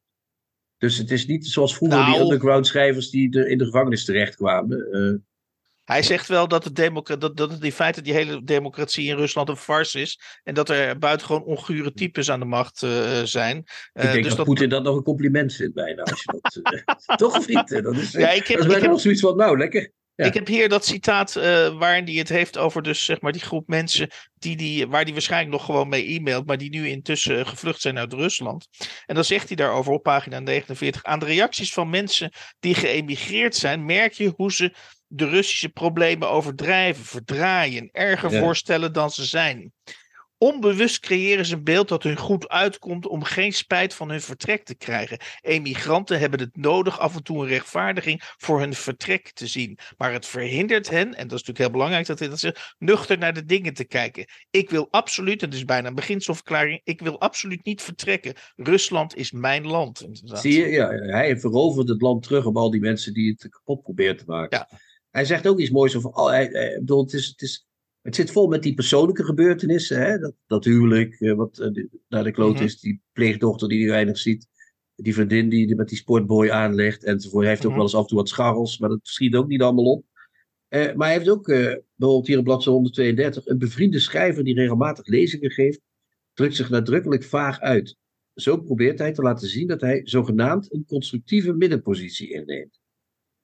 dus het is niet zoals vroeger nou, die underground schrijvers die de, in de gevangenis terechtkwamen. Hij zegt wel dat, het dat, dat het in feite die hele democratie in Rusland een farce is. En dat er buitengewoon ongure types aan de macht uh, zijn. Uh, ik denk dus dat, Poetin dat nog een compliment vindt bijna. Als je dat, toch of niet? Dat is, ja, ik heb, dat is bijna ik heb, zoiets van, nou lekker. Ik heb hier dat citaat uh, waarin hij het heeft over dus, zeg maar, die groep mensen die die, waar hij waarschijnlijk nog gewoon mee e-mailt, maar die nu intussen gevlucht zijn uit Rusland. En dan zegt hij daarover op pagina 49. Aan de reacties van mensen die geëmigreerd zijn, merk je hoe ze de Russische problemen overdrijven, verdraaien, erger voorstellen dan ze zijn. Onbewust creëren ze een beeld dat hun goed uitkomt om geen spijt van hun vertrek te krijgen. Emigranten hebben het nodig af en toe een rechtvaardiging voor hun vertrek te zien. Maar het verhindert hen, en dat is natuurlijk heel belangrijk dat, dat ze nuchter naar de dingen te kijken. Ik wil absoluut, en het is bijna een beginselverklaring, ik wil absoluut niet vertrekken. Rusland is mijn land. Inderdaad. Zie je, ja, hij verovert het land terug op al die mensen die het kapot proberen te maken. Ja. Hij zegt ook iets moois over. Oh, hij, bedoel, het, is, het, is, het zit vol met die persoonlijke gebeurtenissen. Hè? Dat, dat huwelijk, eh, wat eh, naar de kloot Mhm. is, die pleegdochter die hij weinig ziet. Die vriendin die die met die sportboy aanlegt enzovoort. Hij heeft ook Mhm. wel eens af en toe wat scharrels, maar dat schiet ook niet allemaal op. Eh, maar hij heeft ook, eh, bijvoorbeeld hier op bladzijde 132, een bevriende schrijver die regelmatig lezingen geeft, drukt zich nadrukkelijk vaag uit. Zo probeert hij te laten zien dat hij zogenaamd een constructieve middenpositie inneemt.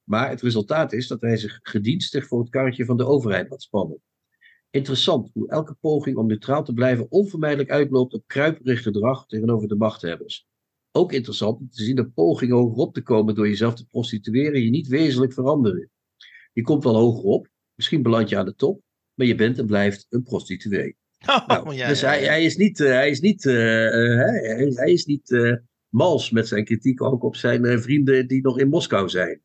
Maar het resultaat is dat hij zich gedienstig voor het karretje van de overheid laat spannen. Interessant hoe elke poging om neutraal te blijven onvermijdelijk uitloopt op kruiperig gedrag tegenover de machthebbers. Ook interessant om te zien dat pogingen hogerop te komen door jezelf te prostitueren je niet wezenlijk veranderen. Je komt wel hoger op, misschien beland je aan de top, maar je bent en blijft een prostituee. Oh, Nou, ja, dus ja, hij, ja. hij is niet, eh, hij is niet, eh, eh, hij, hij is- niet mals met zijn kritiek ook op zijn vrienden die nog in Moskou zijn.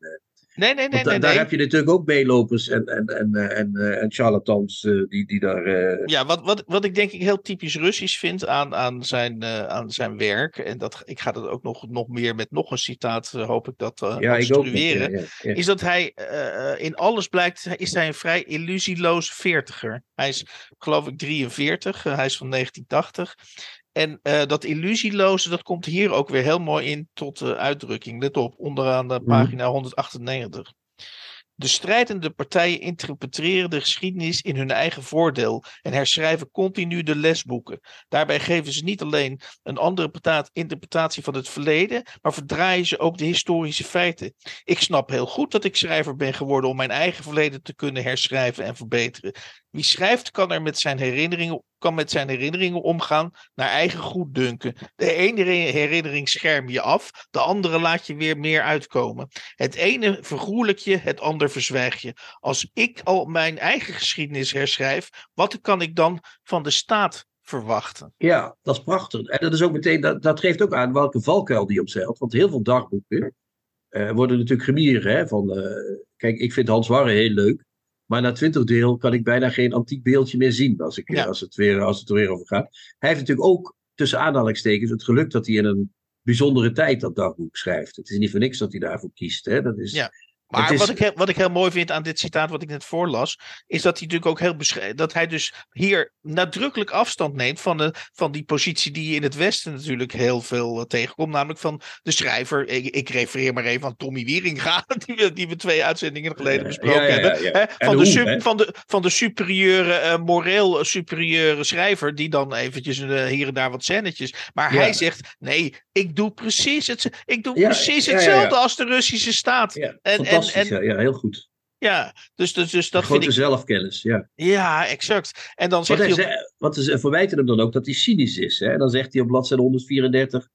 Nee, nee, nee, Want da- nee. daar nee. heb je natuurlijk ook meelopers en, en, en, eh, en, eh, en charlatans eh, die, die daar. Ja, wat, wat, wat ik denk ik heel typisch Russisch vind aan, aan, zijn, aan zijn werk. En dat, ik ga dat ook nog, nog meer met nog een citaat, hoop ik dat eh ja, construeren. Ja, ja, ja. Is dat hij in alles blijkt, is hij een vrij illusieloos veertiger. Hij is geloof ik 43, eh, hij is van 1980. En eh, dat illusieloze, dat komt hier ook weer heel mooi in tot eh, uitdrukking. Let op, onderaan de Mhm. pagina 198. De strijdende partijen interpreteren de geschiedenis in hun eigen voordeel en herschrijven continu de lesboeken. Daarbij geven ze niet alleen een andere interpretatie van het verleden, maar verdraaien ze ook de historische feiten. Ik snap heel goed dat ik schrijver ben geworden om mijn eigen verleden te kunnen herschrijven en verbeteren. Wie schrijft kan er met zijn herinneringen, kan met zijn herinneringen omgaan naar eigen goeddunken. De ene herinnering scherm je af, de andere laat je weer meer uitkomen. Het ene vergoelijk je, het ander verzwijg je. Als ik al mijn eigen geschiedenis herschrijf, wat kan ik dan van de staat verwachten? Ja, dat is prachtig. En dat is ook meteen, dat, dat geeft ook aan welke valkuil die opzeilt. Want heel veel dagboeken eh, worden natuurlijk gemieren. Hè, van, eh, kijk, ik vind Hans Warre heel leuk. Maar na twintig deel kan ik bijna geen antiek beeldje meer zien als, ik, Ja. als, het weer, als het er weer over gaat. Hij heeft natuurlijk ook tussen aanhalingstekens het geluk dat hij in een bijzondere tijd dat dagboek schrijft. Het is niet voor niks dat hij daarvoor kiest. Hè. Dat is, Ja. Maar is- wat, ik heel, wat ik heel mooi vind aan dit citaat wat ik net voorlas, is dat hij natuurlijk ook heel dat hij dus hier nadrukkelijk afstand neemt van, de, van die positie die je in het Westen natuurlijk heel veel eh, tegenkomt, namelijk van de schrijver. Ik, ik refereer maar even aan Tommy Wieringa, die we, die we twee uitzendingen geleden besproken ja, ja, hebben. ja. Van, de hoe, van, de, van de superieure, eh, moreel superieure schrijver, die dan eventjes eh, hier en daar wat scènetjes. Maar hij zegt: nee, ik doe precies, het, ik doe precies hetzelfde als de Russische staat. En- fantastisch. en- ja, ja, heel goed. Ja, dus, dus, dus dat Grote vind ik. zelfkennis, ja. Ja, exact. En dan zegt hij zei, want ze verwijten hem dan ook dat hij cynisch is. Hè? Dan zegt hij op bladzijde 134: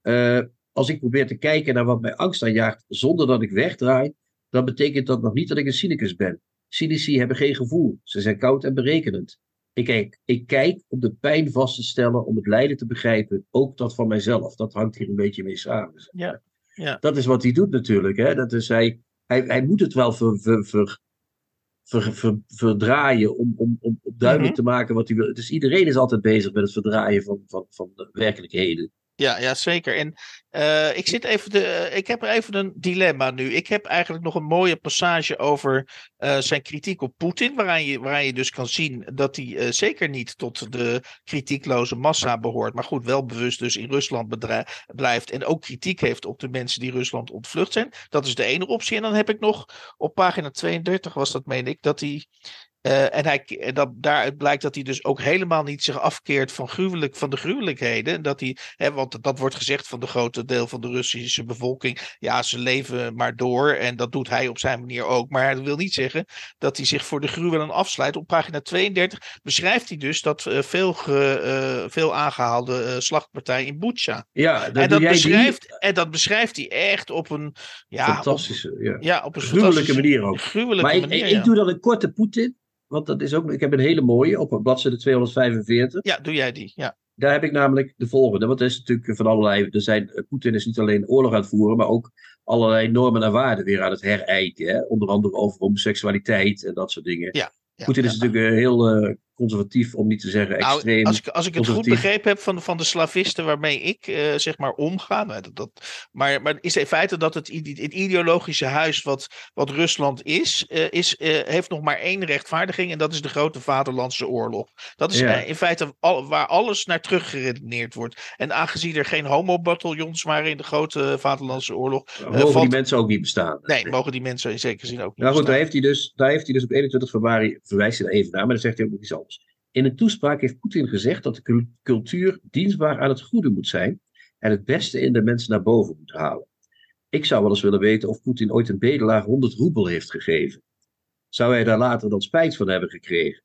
eh, Als ik probeer te kijken naar wat mij angst aanjaagt zonder dat ik wegdraai, dan betekent dat nog niet dat ik een cynicus ben. Cynici hebben geen gevoel, ze zijn koud en berekenend. Ik kijk, ik kijk om de pijn vast te stellen, om het lijden te begrijpen, ook dat van mijzelf. Dat hangt hier een beetje mee samen. Ja, ja. Dat is wat hij doet natuurlijk. Hè? Dat is hij, hij, hij moet het wel ver, ver, ver, ver- ver- verdraaien om, om, om, om duidelijk Mhm. te maken wat hij wil. Dus iedereen is altijd bezig met het verdraaien van, van, van de werkelijkheden. Ja, ja, zeker. En eh, ik, zit even de, eh, ik heb even een dilemma nu. Ik heb eigenlijk nog een mooie passage over eh, zijn kritiek op Poetin. Waaraan je, waaraan je dus kan zien dat hij zeker niet tot de kritiekloze massa behoort. Maar goed, wel bewust dus in Rusland blijft. En ook kritiek heeft op de mensen die Rusland ontvlucht zijn. Dat is de ene optie. En dan heb ik nog op pagina 32 was dat, meen ik, dat hij. Eh, en hij, en dat, daaruit blijkt dat hij dus ook helemaal niet zich afkeert van, gruwelijk, van de gruwelijkheden. En dat hij Hè, want dat wordt gezegd van de grote deel van de Russische bevolking. Ja, ze leven maar door. En dat doet hij op zijn manier ook. Maar dat wil niet zeggen dat hij zich voor de gruwelen afsluit. Op pagina 32 beschrijft hij dus dat eh, veel, ge- eh, veel aangehaalde eh, slachtpartij in Bucha. Ja, dat En dat, die beschrijft, en dat beschrijft hij echt op een. Ja, op, fantastische, ja. ja, op een gruwelijke manier ook. Gruwelijke Maar ik, manier. ik, ja. ik doe dan een korte Poetin. Want dat is ook, ik heb een hele mooie op bladzijde 245. Ja, doe jij die. Ja. Daar heb ik namelijk de volgende. Want er is natuurlijk van allerlei. Er zijn, eh, Poetin is niet alleen oorlog aan het voeren, maar ook allerlei normen en waarden weer aan het herijken. Hè? Onder andere over homoseksualiteit en dat soort dingen. Ja, ja, Poetin is ja. natuurlijk eh, heel eh, conservatief, om niet te zeggen Nou, extreem. als, ik, als ik het goed begrepen heb van, van de slavisten waarmee ik eh, zeg maar omga. nou, Dat, dat, maar, maar is in feite dat het, het ideologische huis wat, wat Rusland is, eh, is eh, heeft nog maar één rechtvaardiging. En dat is de grote Vaderlandse Oorlog. Dat is Ja. in feite al, waar alles naar teruggeredeneerd wordt. En aangezien er geen homo-bataljons waren in de grote Vaderlandse Oorlog. Mogen valt- die mensen ook niet bestaan. Nee, mogen die mensen in zekere zin ook niet. Nou goed, daar heeft hij dus, daar heeft hij dus op 21 februari, verwijst hij er even naar, maar dan zegt hij ook nog iets anders. In een toespraak heeft Poetin gezegd dat de cul- cultuur dienstbaar aan het goede moet zijn en het beste in de mensen naar boven moet halen. Ik zou wel eens willen weten of Poetin ooit een bedelaar 100 roebel heeft gegeven. Zou hij daar later dan spijt van hebben gekregen?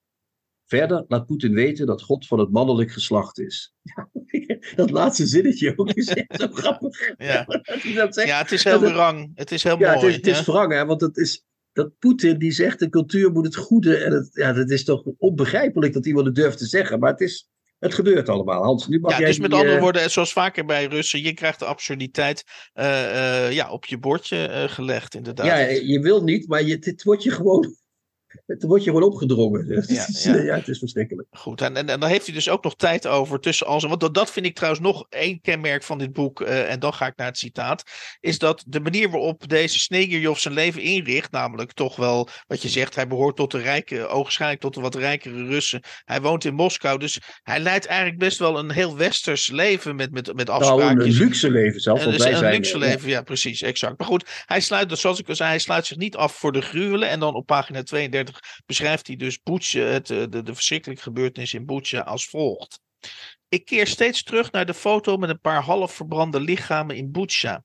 Verder laat Poetin weten dat God van het mannelijk geslacht is. Dat laatste zinnetje ook is echt zo grappig. Ja. Dat hij dat zegt. ja, het is heel het- wrang. Het is heel Ja, mooi. het is, het is wrang, hè, want het is, dat Poetin die zegt de cultuur moet het goede. En het, ja, dat is toch onbegrijpelijk dat iemand het durft te zeggen. Maar het, is, het gebeurt allemaal. Hans, nu mag Ja, jij dus met andere eh, woorden, zoals vaker bij Russen, je krijgt de absurditeit eh, eh, ja, op je bordje gelegd, inderdaad. Ja, je wil niet, maar je, het wordt je gewoon, het wordt je gewoon opgedrongen. Dus Ja, het, is, ja. ja, het is verschrikkelijk. Goed, en, en, en dan heeft hij dus ook nog tijd over tussen als. Want dat, dat vind ik trouwens nog één kenmerk van dit boek. eh, en dan ga ik naar het citaat. Is dat de manier waarop deze Snegerjov zijn leven inricht. Namelijk toch wel wat je zegt. Hij behoort tot de rijke, ogenschijnlijk tot de wat rijkere Russen. Hij woont in Moskou. Dus hij leidt eigenlijk best wel een heel westers leven met, met, met Nou, een, een luxe leven zelf. En Want dus wij een zijn, luxe eh, leven, ja, precies, exact. Maar goed, hij sluit, dus zoals ik al zei, hij sluit zich niet af voor de gruwelen. En dan op pagina 32 beschrijft hij dus Butsja, het, eh, de, de verschrikkelijke gebeurtenis in Butsja als volgt. Ik keer steeds terug naar de foto met een paar half verbrande lichamen in Butsja.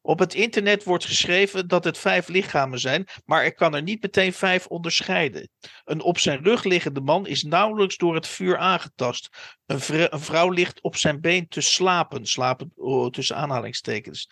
Op het internet wordt geschreven dat het vijf lichamen zijn, maar ik kan er niet meteen vijf onderscheiden. Een op zijn rug liggende man is nauwelijks door het vuur aangetast. Een vrouw ligt op zijn been te slapen, slapen oh, tussen aanhalingstekens.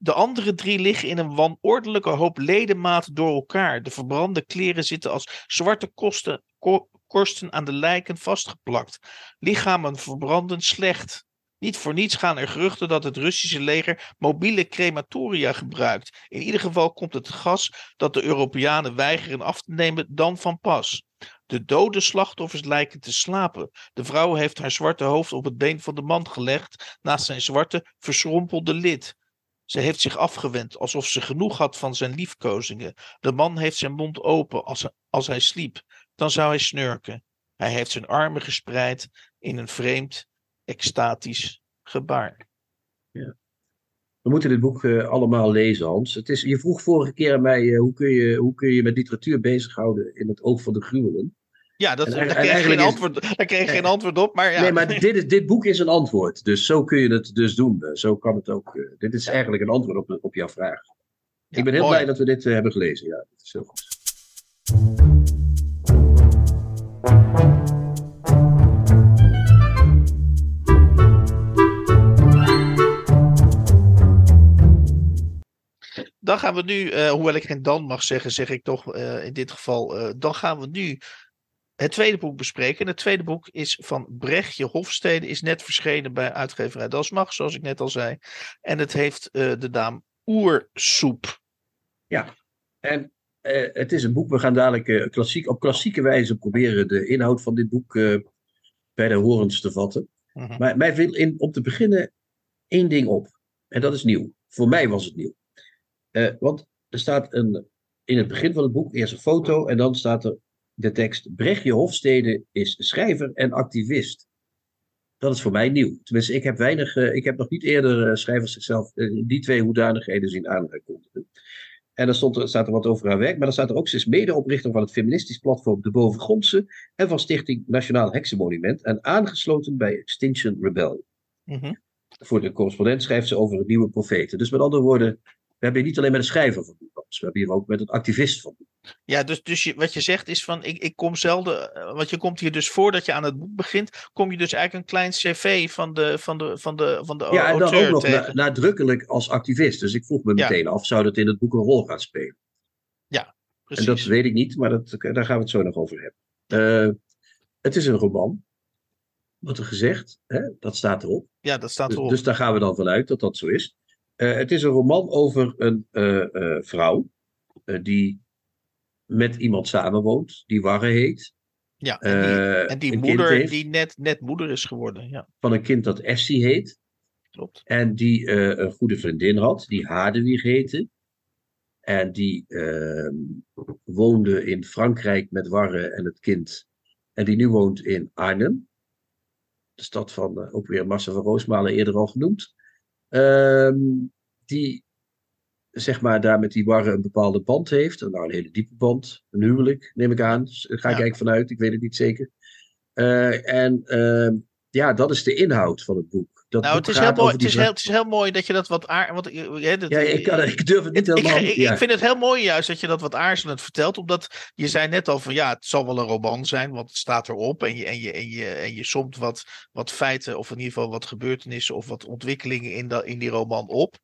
De andere drie liggen in een wanordelijke hoop ledematen door elkaar. De verbrande kleren zitten als zwarte kosten, ko- korsten aan de lijken vastgeplakt. Lichamen verbranden slecht. Niet voor niets gaan er geruchten dat het Russische leger mobiele crematoria gebruikt. In ieder geval komt het gas dat de Europeanen weigeren af te nemen dan van pas. De dode slachtoffers lijken te slapen. De vrouw heeft haar zwarte hoofd op het been van de man gelegd, naast zijn zwarte, verschrompelde lid. Ze heeft zich afgewend, alsof ze genoeg had van zijn liefkozingen. De man heeft zijn mond open als, als hij sliep. Dan zou hij snurken. Hij heeft zijn armen gespreid in een vreemd, extatisch gebaar. We moeten dit boek eh, allemaal lezen, Hans. Het is, je vroeg vorige keer aan mij, eh, hoe, kun je, hoe kun je je met literatuur bezighouden in het oog van de gruwelen? Ja, dat, En daar, kreeg ik geen antwoord, daar kreeg geen antwoord op. Maar ja, Nee, maar dit, is, dit boek is een antwoord. Dus zo kun je het dus doen. Zo kan het ook. eh, dit is eigenlijk een antwoord op, op jouw vraag. Ja, ik ben heel mooi. blij dat we dit eh, hebben gelezen. Ja, dat is heel goed. Dan gaan we nu, eh, hoewel ik geen dan mag zeggen, zeg ik toch in dit geval. dan gaan we nu het tweede boek bespreken. En het tweede boek is van Brechtje Hofstede. Is net verschenen bij uitgeverij Dasmach, zoals ik net al zei. En het heeft eh, de naam Oersoep. En eh, het is een boek. We gaan dadelijk eh, klassiek, op klassieke wijze proberen de inhoud van dit boek bij de horens te vatten. Mhm. Maar mij viel in, om te beginnen één ding op. En dat is nieuw. Voor mij was het nieuw. Want er staat een, in het begin van het boek eerst een foto en dan staat er de tekst: Brechtje Hofstede is schrijver en activist. Dat is voor mij nieuw. Tenminste, ik heb weinig, eh, ik heb nog niet eerder eh, schrijvers zichzelf eh, die twee hoedanigheden zien aankondigen. En dan stond er, staat er wat over haar werk, maar dan staat er ook, ze is medeoprichter van het feministisch platform De Bovengrondse en van Stichting Nationaal Heksenmonument en aangesloten bij Extinction Rebellion. Mhm. Voor de correspondent schrijft ze over het nieuwe profeten. Dus met andere woorden, we hebben hier niet alleen met een schrijver van boek, we hebben hier ook met een activist van. Ja, dus, dus je, wat je zegt is van, ik, ik kom zelden, eh, want je komt hier dus voordat je aan het boek begint, kom je dus eigenlijk een klein cv van de, van de, van de, van de Ja, en dan ook nog na- nadrukkelijk als activist. Dus ik vroeg me Ja. meteen af, zou dat in het boek een rol gaan spelen? En Precies. dat weet ik niet, maar dat, daar gaan we het zo nog over hebben. Eh, het is een roman. Wordt er gezegd, hè? dat staat erop. Ja, dat staat Dus, erop. dus daar gaan we dan vanuit dat dat zo is. Eh, het is een roman over een eh, eh, vrouw die met iemand samenwoont, die Warre heet. ja, en die, en die moeder heeft, die net, net moeder is geworden. Ja, van een kind dat Essie heet. klopt. En die een goede vriendin had, die Hadewig heette. En die ehm, woonde in Frankrijk met Warre en het kind. En die nu woont in Arnhem. De stad van, ook weer Marcel van Roosmalen eerder al genoemd. Ehm, die, zeg maar, daar met die Warre een bepaalde band heeft. Nou, een hele diepe band. Een huwelijk, neem ik aan. Dus, Daar ga ik Ja. eigenlijk vanuit, ik weet het niet zeker. Eh, en ehm, ja, dat is de inhoud van het boek. Dat Nou, het is, heel mooi, het, is heel, het is heel mooi dat je dat wat aard... Want, hè, dat- ja, ik, kan, ik durf het niet Ik, helemaal. ik, ja. ik vind het heel mooi juist dat je dat wat aarzelend vertelt. Omdat je zei net al van ja, het zal wel een roman zijn, want het staat erop. En je, en je, en je, en je somt wat, wat feiten, of in ieder geval wat gebeurtenissen of wat ontwikkelingen in, dat, in die roman op.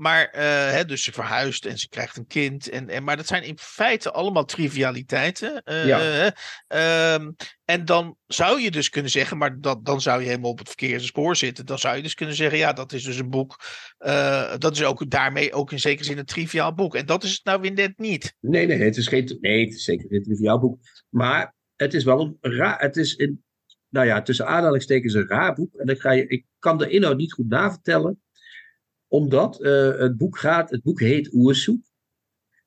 Maar, eh, hè, dus ze verhuist en ze krijgt een kind. En, en, maar dat zijn in feite allemaal trivialiteiten. eh, Ja. eh, ehm, en dan zou je dus kunnen zeggen, maar dat, dan zou je helemaal op het verkeerde spoor zitten. Dan zou je dus kunnen zeggen, ja, dat is dus een boek. eh, dat is ook daarmee ook in zekere zin een triviaal boek. En dat is het nou weer net niet. Nee, nee, het is geen. Nee, het is zeker geen triviaal boek. Maar het is wel een raar. Het is een. Nou ja, tussen aanhalingstekens een raar boek. En ik, ga je, ik kan de inhoud niet goed navertellen. Omdat eh, het boek gaat. Het boek heet Oersoep.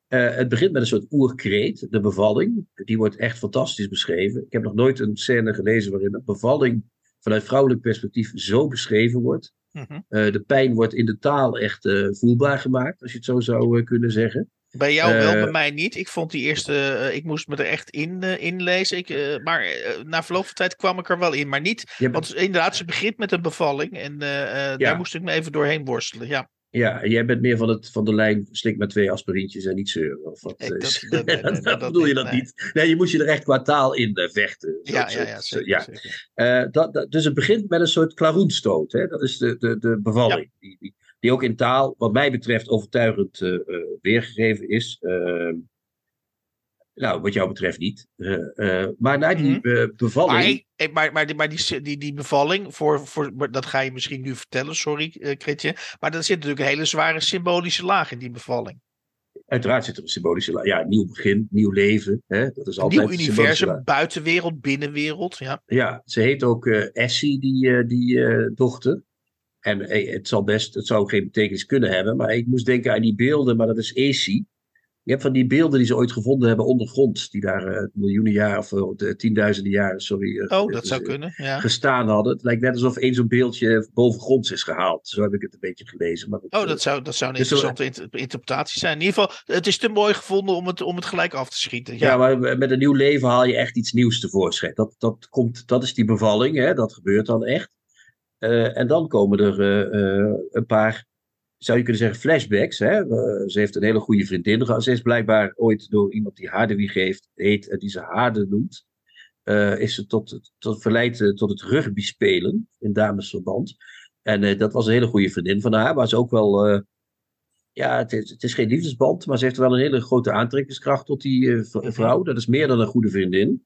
Eh, het begint met een soort oerkreet, de bevalling. Die wordt echt fantastisch beschreven. Ik heb nog nooit een scène gelezen waarin een bevalling vanuit vrouwelijk perspectief zo beschreven wordt. Mhm. Eh, de pijn wordt in de taal echt voelbaar gemaakt, als je het zo zou kunnen zeggen. Bij jou wel, Eh, bij mij niet. Ik vond die eerste, eh, ik moest me er echt in eh, inlezen. Ik, maar na verloop van tijd kwam ik er wel in. Maar niet, want inderdaad, ze begint met een bevalling. En daar moest ik me even doorheen worstelen. Ja, Ja, jij bent meer van, het, van de lijn slik met twee aspirintjes en niet zeuren. Of wat, eh, dat- dat- nee, nee, nee, dat bedoel je dat nee. niet? Nee, je moest je er echt qua taal in vechten. Ja, zo- ja, ja, zo- zeker, ja. zeker. Dat, dat- dus het begint met een soort klaroenstoot. Hè? Dat is de, de, de bevalling. Die, die, die ook in taal, wat mij betreft, overtuigend eh, eh, weergegeven is. Ehm, nou, wat jou betreft niet. Eh, eh, maar na die eh, bevalling. Maar, maar, maar, die, maar die, die, die bevalling, voor, voor, dat ga je misschien nu vertellen, sorry eh Kretje. Maar er zit natuurlijk een hele zware symbolische laag in die bevalling. Uiteraard zit er een symbolische. la- Ja, nieuw begin, nieuw leven. Hè? Dat is Een altijd nieuw universum, buitenwereld, binnenwereld. Ja. Ja, ze heet ook eh, Essie, die, eh, die eh, dochter. En het zal best, het zou geen betekenis kunnen hebben, maar ik moest denken aan die beelden, maar dat is Essie. Je hebt van die beelden die ze ooit gevonden hebben ondergronds, die daar eh, miljoenen jaren of de tienduizenden jaren, sorry, eh, Oh, dat zou kunnen. Ja. gestaan hadden. Het lijkt net alsof één zo'n beeldje bovengronds is gehaald. Zo heb ik het een beetje gelezen. Maar Oh, dat zou, dat zou een Dus interessante inter- interpretatie zijn. In ieder geval, het is te mooi gevonden om het, om het gelijk af te schieten. Ja, Ja, maar met een nieuw leven haal je echt iets nieuws tevoorschijn. Dat, dat, komt, dat is die bevalling, hè? dat gebeurt dan echt. Eh, en dan komen er eh, eh, een paar, zou je kunnen zeggen, flashbacks. Hè? Ze heeft een hele goede vriendin gehad. Ze is blijkbaar ooit door iemand die Hardewig heeft, heet, eh, die ze Harde noemt, is ze tot, tot verleid tot het rugby spelen in damesverband. En dat was een hele goede vriendin van haar, maar ze ook wel... ja, het is, het is geen liefdesband, maar ze heeft wel een hele grote aantrekkingskracht tot die vrouw. Dat is meer dan een goede vriendin.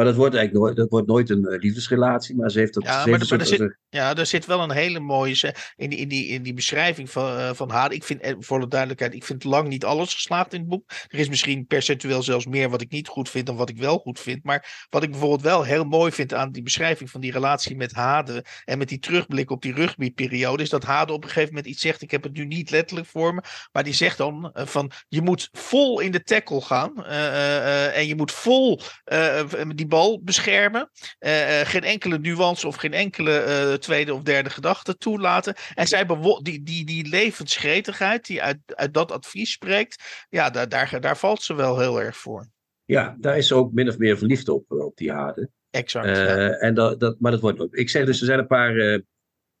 Maar dat wordt eigenlijk nooit, dat wordt nooit een eh, liefdesrelatie, maar ze heeft dat. Ja, ze maar er- soort- ja, er zit wel een hele mooie. In die, in die, in die beschrijving van, eh, van haar. Ik vind, eh, voor de duidelijkheid, ik vind lang niet alles geslaagd in het boek. Er is misschien percentueel zelfs meer wat ik niet goed vind dan wat ik wel goed vind. Maar wat ik bijvoorbeeld wel heel mooi vind aan die beschrijving van die relatie met Hade. En met die terugblik op die rugbyperiode. Is dat Hade op een gegeven moment iets zegt. Ik heb het nu niet letterlijk voor me. Maar die zegt dan van je moet vol in de tackle gaan. en je moet vol die bal beschermen. Eh, eh, geen enkele nuance of geen enkele eh, tweede of derde gedachte toelaten. En zij die, die, die levensgretigheid die uit, uit dat advies spreekt. Ja, daar, daar, daar valt ze wel heel erg voor. Ja, daar is ze ook min of meer verliefd op, op die Hade. Exact. Ja. en dat, dat, maar dat wordt nooit. Ik zeg dus, er zijn een paar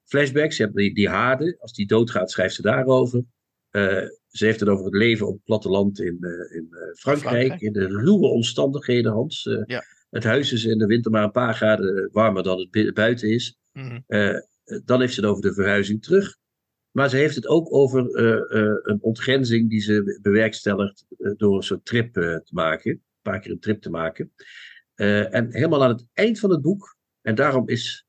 flashbacks. Je hebt die, die Hade, als die doodgaat, schrijft ze daarover. Ze heeft het over het leven op het platteland in, in Frankrijk, Frankrijk. In de ruwe omstandigheden, Hans. Ja. Het huis is in de winter maar een paar graden warmer dan het buiten is. Mhm. Eh, dan heeft ze het over de verhuizing terug. Maar ze heeft het ook over eh, eh, een ontgrenzing die ze bewerkstelligt door een soort trip te maken. Een paar keer een trip te maken. En helemaal aan het eind van het boek, en daarom is,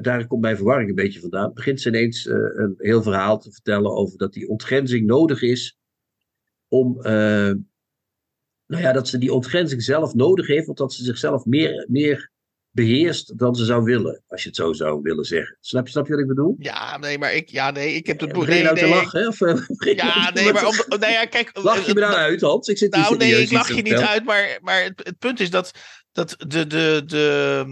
daar komt mijn verwarring een beetje vandaan, begint ze ineens een heel verhaal te vertellen over dat die ontgrenzing nodig is om, nou ja, dat ze die ontgrenzing zelf nodig heeft, want dat ze zichzelf meer, meer beheerst dan ze zou willen, als je het zo zou willen zeggen. Snap je, snap je wat ik bedoel? Ja, nee, maar ik, ja, nee, ik heb het boek. Nee, nou nee, lachen? Hè? Of, eh, nou Ja, te nee, maar om, nou ja, kijk. Lach je me nou uit, Hans? Ik zit Nou, nee, ik lach je niet uit, maar, maar het, het punt is dat, dat de, de, de,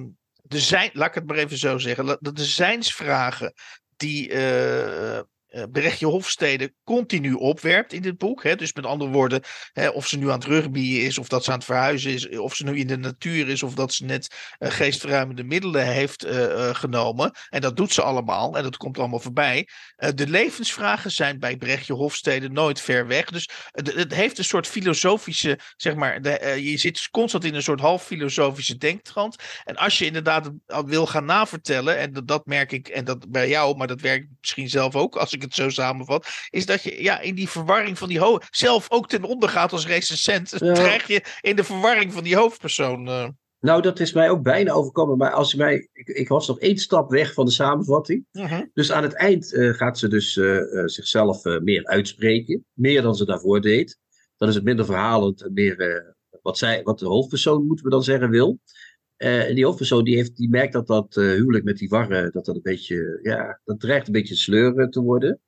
de zijn, laat ik het maar even zo zeggen, dat de zijnsvragen die eh eh, Brechtje Hofstede continu opwerpt in dit boek. Hè? Dus met andere woorden, hè, of ze nu aan het rugbyen is, of dat ze aan het verhuizen is, of ze nu in de natuur is, of dat ze net eh, geestverruimende middelen heeft eh, eh, genomen. En dat doet ze allemaal, en dat komt allemaal voorbij. Eh, de levensvragen zijn bij Brechtje Hofstede nooit ver weg. Dus het, heeft een soort filosofische, zeg maar, de, eh, je zit constant in een soort half filosofische denktrand. En als je inderdaad wil gaan navertellen, en dat, merk ik, en dat bij jou, maar dat werkt misschien zelf ook, als ik zo samenvat, is dat je ja, in die verwarring van die ho zelf ook ten onder gaat als recensent. Ja. Krijg je in de verwarring van die hoofdpersoon. eh. Nou, dat is mij ook bijna overkomen. Maar als je mij, ik, ik was nog één stap weg van de samenvatting. Dus aan het eind eh, gaat ze dus eh, zichzelf meer uitspreken. Meer dan ze daarvoor deed. Dan is het minder verhalend en meer wat, zij, wat de hoofdpersoon, moeten we dan zeggen, wil. Eh, en die hoofdpersoon die, heeft, die merkt dat dat eh, huwelijk met die warren, dat dat een beetje, ja, dat dreigt een beetje sleuren te worden.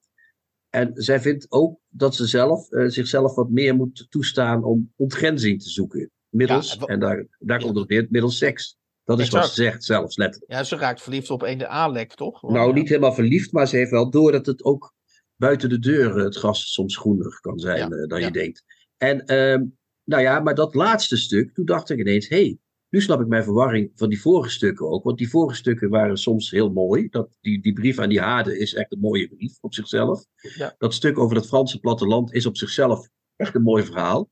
En zij vindt ook dat ze zelf, eh, zichzelf wat meer moet toestaan om ontgrenzing te zoeken. Middels, Ja, en daar, daar Ja. komt het weer, middels seks. Dat is wat ze zegt, zelfs letterlijk. Ja, ze raakt verliefd op een de Alek, toch? Nou, niet helemaal verliefd, maar ze heeft wel door dat het ook buiten de deur het gras soms groener kan zijn Ja, dan je denkt. En ehm, nou ja, maar dat laatste stuk, toen dacht ik ineens, hé, hey, nu snap ik mijn verwarring van die vorige stukken ook. Want die vorige stukken waren soms heel mooi. Dat, die, die brief aan die Hade is echt een mooie brief op zichzelf. Ja. Dat stuk over het Franse platteland is op zichzelf echt een mooi verhaal.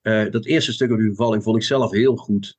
Eh, dat eerste stuk over die bevalling vond ik zelf heel goed.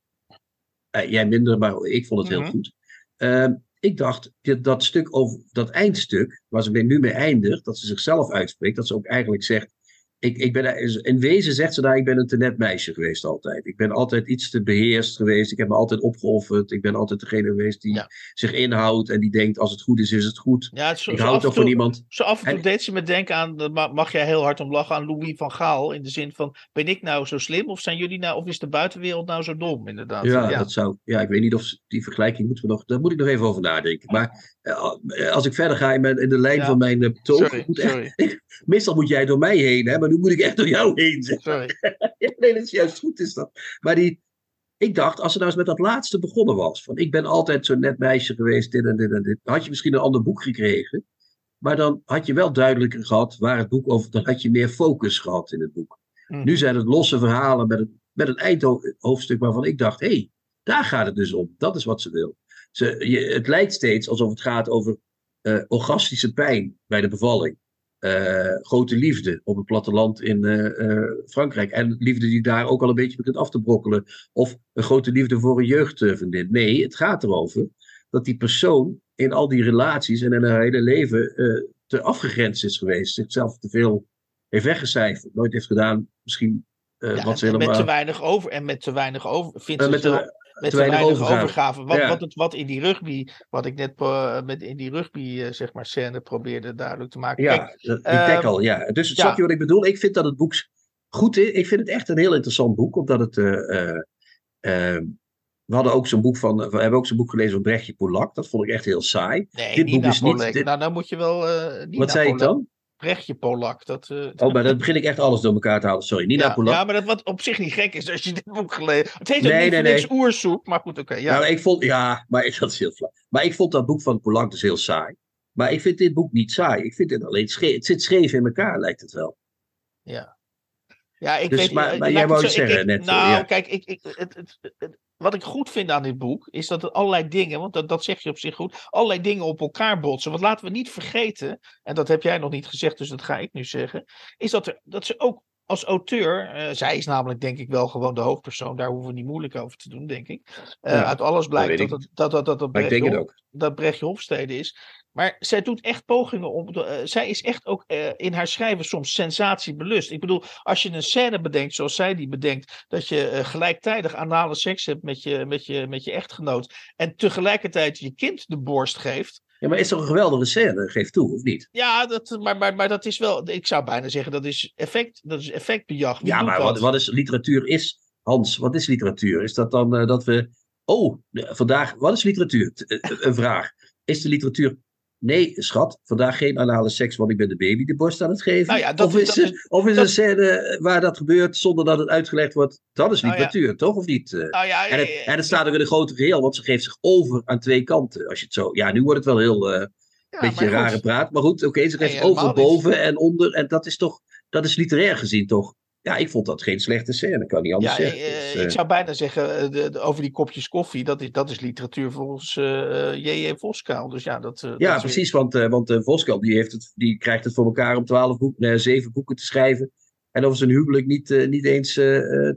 Eh, jij minder, maar ik vond het Mhm. heel goed. Ehm, ik dacht, dit, dat stuk over dat eindstuk, waar ze nu mee eindigt, dat ze zichzelf uitspreekt, dat ze ook eigenlijk zegt. Ik, ik ben, in wezen zegt ze daar, ik ben een te net meisje geweest altijd. Ik ben altijd iets te beheerst geweest. Ik heb me altijd opgeofferd. Ik ben altijd degene geweest die Ja. zich inhoudt en die denkt, als het goed is, is het goed. Ja, het zo, Ik zo hou af en toch van iemand. Zo af en toe En- deed ze me denken aan, mag jij heel hard om lachen, aan Louis van Gaal. In de zin van, ben ik nou zo slim of zijn jullie nou, of is de buitenwereld nou zo dom inderdaad? Ja, Dat zou, ja, ik weet niet of die vergelijking moeten we nog, daar moet ik nog even over nadenken. Maar eh, als ik verder ga in, mijn, in de lijn Ja. van mijn eh, betoog, sorry, moet echt- sorry, meestal moet jij door mij heen, hè, maar nu moet ik echt door jou heen. Zeg. sorry. Nee, dat is juist goed is dat. Maar die, ik dacht, als ze nou eens met dat laatste begonnen was, van ik ben altijd zo'n net meisje geweest, dit en dit en dit, dan had je misschien een ander boek gekregen. Maar dan had je wel duidelijker gehad waar het boek over, dan had je meer focus gehad in het boek. Hm. Nu zijn het losse verhalen met een, met een eindhoofdstuk waarvan ik dacht, hé, hey, daar gaat het dus om. Dat is wat ze wil. Ze, je, het lijkt steeds alsof het gaat over eh, orgastische pijn bij de bevalling. Eh, grote liefde op het platteland in eh, eh, Frankrijk. En liefde die daar ook al een beetje begint af te brokkelen. Of een grote liefde voor een jeugdvriendin. Nee, het gaat erover dat die persoon in al die relaties en in haar hele leven te afgegrensd is geweest. Zichzelf te veel heeft weggecijferd. Nooit heeft gedaan, misschien Ja, wat ze en met helemaal... te weinig over, en met te weinig over, vindt ze met zelf- de, met te weinig overgave. overgave. Wat, Ja. wat, het, wat in die rugby, wat ik net eh, met in die rugby, eh, zeg maar, scène probeerde duidelijk te maken. Ja, Kijk, die ehm, tackle, ja. Dus ja. snap je wat ik bedoel? Ik vind dat het boek goed is. Ik vind het echt een heel interessant boek, omdat het... eh, we hadden ook zo'n boek van, we hebben ook zo'n boek gelezen van Brechtje Polak. Dat vond ik echt heel saai. nee, dit boek is niet- dit- Nou, dan moet je wel. eh Nina Wat zei ik Polak. dan? Brechtje Polak. Dat, eh, Oh, maar dan begin ik echt alles door elkaar te halen. Sorry, Nina ja, Polak. ja, maar dat wat op zich niet gek is als je dit boek gelezen Het heet ook niet nee, niks nee. oersoep, maar goed, oké. ja. Nou, ik vond, ja, maar ik, dat is heel flauw. Maar ik vond dat boek van Polak dus heel saai. Maar ik vind dit boek niet saai. Ik vind het alleen scheef. Het zit scheef in elkaar, lijkt het wel. Ja. Ja, ik Dus, weet maar- eh, maar jij wou het zeggen ik- net, Nou, ja. kijk, ik, ik, het, het, het- wat ik goed vind aan dit boek is dat het allerlei dingen, want dat, dat zeg je op zich goed, allerlei dingen op elkaar botsen. Want laten we niet vergeten, en dat heb jij nog niet gezegd, dus dat ga ik nu zeggen, is dat, er, dat ze ook als auteur, eh, zij is namelijk denk ik wel gewoon de hoofdpersoon, daar hoeven we niet moeilijk over te doen, denk ik. Eh, Ja, uit alles blijkt dat dat, dat, dat, dat, dat Brechtje Hofstede is. Maar zij doet echt pogingen om. Uh, zij is echt ook uh, in haar schrijven soms sensatiebelust. Ik bedoel, als je een scène bedenkt zoals zij die bedenkt. dat je uh, gelijktijdig anale seks hebt met je, met, je, met je echtgenoot. en tegelijkertijd je kind de borst geeft. Ja, maar is toch een geweldige scène, geef toe, of niet? Ja, dat, maar, maar, maar dat is wel. Ik zou bijna zeggen dat is effect. Dat is effectbejag. Ja, maar wat, wat is literatuur is. Hans, wat is literatuur? Is dat dan dat we. Oh, vandaag, wat is literatuur? Een vraag. Is de literatuur Nee, schat, vandaag geen anale seks, want ik ben de baby de borst aan het geven. Nou ja, dat, of is, dat, of is dat, een scène waar dat gebeurt zonder dat het uitgelegd wordt? Dat is literatuur, nou ja. toch? Of niet? Nou ja, en, het, en het staat ook in een grote geheel, want ze geeft zich over aan twee kanten. Als je het zo. Ja, nu wordt het wel heel. Uh, beetje rare praat. Maar goed, oké, okay, ze geeft over boven en onder. En dat is toch. Dat is literair gezien toch ja, ik vond dat geen slechte scène, kan niet anders ja, zeggen. Dus, uh... Ik zou bijna zeggen, eh, de, de, over die kopjes koffie, dat is, dat is literatuur volgens uh, J.J. Voskaal. Dus ja, dat, ja precies, want, want Voskaal die heeft het, die krijgt het voor elkaar om twaalf boeken, zeven boeken te schrijven. En over zijn huwelijk niet, niet eens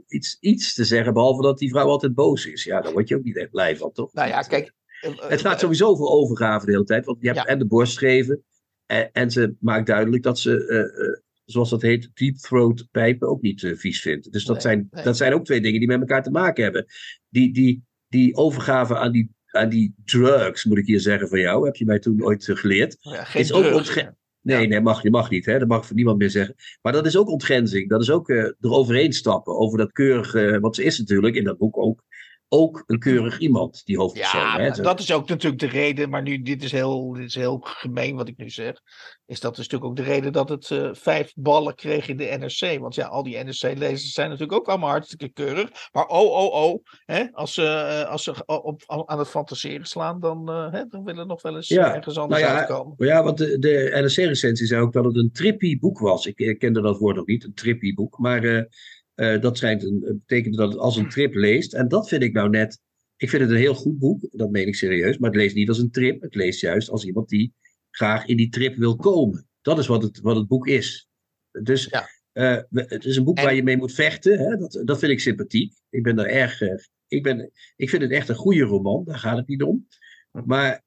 iets, iets te zeggen, behalve dat die vrouw altijd boos is. Ja, daar word je ook niet echt blij van, toch? Nou ja, kijk. het gaat sowieso over overgave de hele tijd, want je hebt en de borst geven. En, en, ze maakt duidelijk dat ze zoals dat heet, deep throat pijpen ook niet uh, vies vindt. Dus dat, zijn, dat zijn ook twee dingen die met elkaar te maken hebben. Die, die, die overgave aan die, aan die drugs, moet ik hier zeggen van jou, heb je mij toen ooit uh, geleerd. Ja, geen is drugs, ook ontge- Nee, ja. nee, mag, je mag niet. Hè? Dat mag niemand meer zeggen. Maar dat is ook ontgrenzing. Dat is ook uh, eroverheen stappen over dat keurige. wat ze is natuurlijk in dat boek ook ook een keurig iemand, die hoofdpersoon. Ja, hè? dat is ook natuurlijk de reden, maar nu, dit is, heel, dit is heel gemeen wat ik nu zeg. Is dat is natuurlijk ook de reden dat het uh, vijf ballen kreeg in de NRC. Want ja, al die NRC-lezers zijn natuurlijk ook allemaal hartstikke keurig. Maar oh, oh, oh, hè? als ze, uh, als ze op, aan het fantaseren slaan, dan, uh, hè, dan willen nog wel eens ja, ergens anders nou ja, uitkomen. Ja, want de, de NRC-recensie zei ook dat het een trippy boek was. Ik, ik kende dat woord nog niet, een trippy boek. Maar uh, dat schijnt een, betekent dat het als een trip leest. En dat vind ik nou net. Ik vind het een heel goed boek, dat meen ik serieus. Maar het leest niet als een trip. Het leest juist als iemand die graag in die trip wil komen. Dat is wat het, wat het boek is. Dus ja. uh, het is een boek waar je mee moet vechten. Hè? Dat, dat vind ik sympathiek. Ik ben daar erg. Uh, ik, ben, ik vind het echt een goede roman, daar gaat het niet om. Maar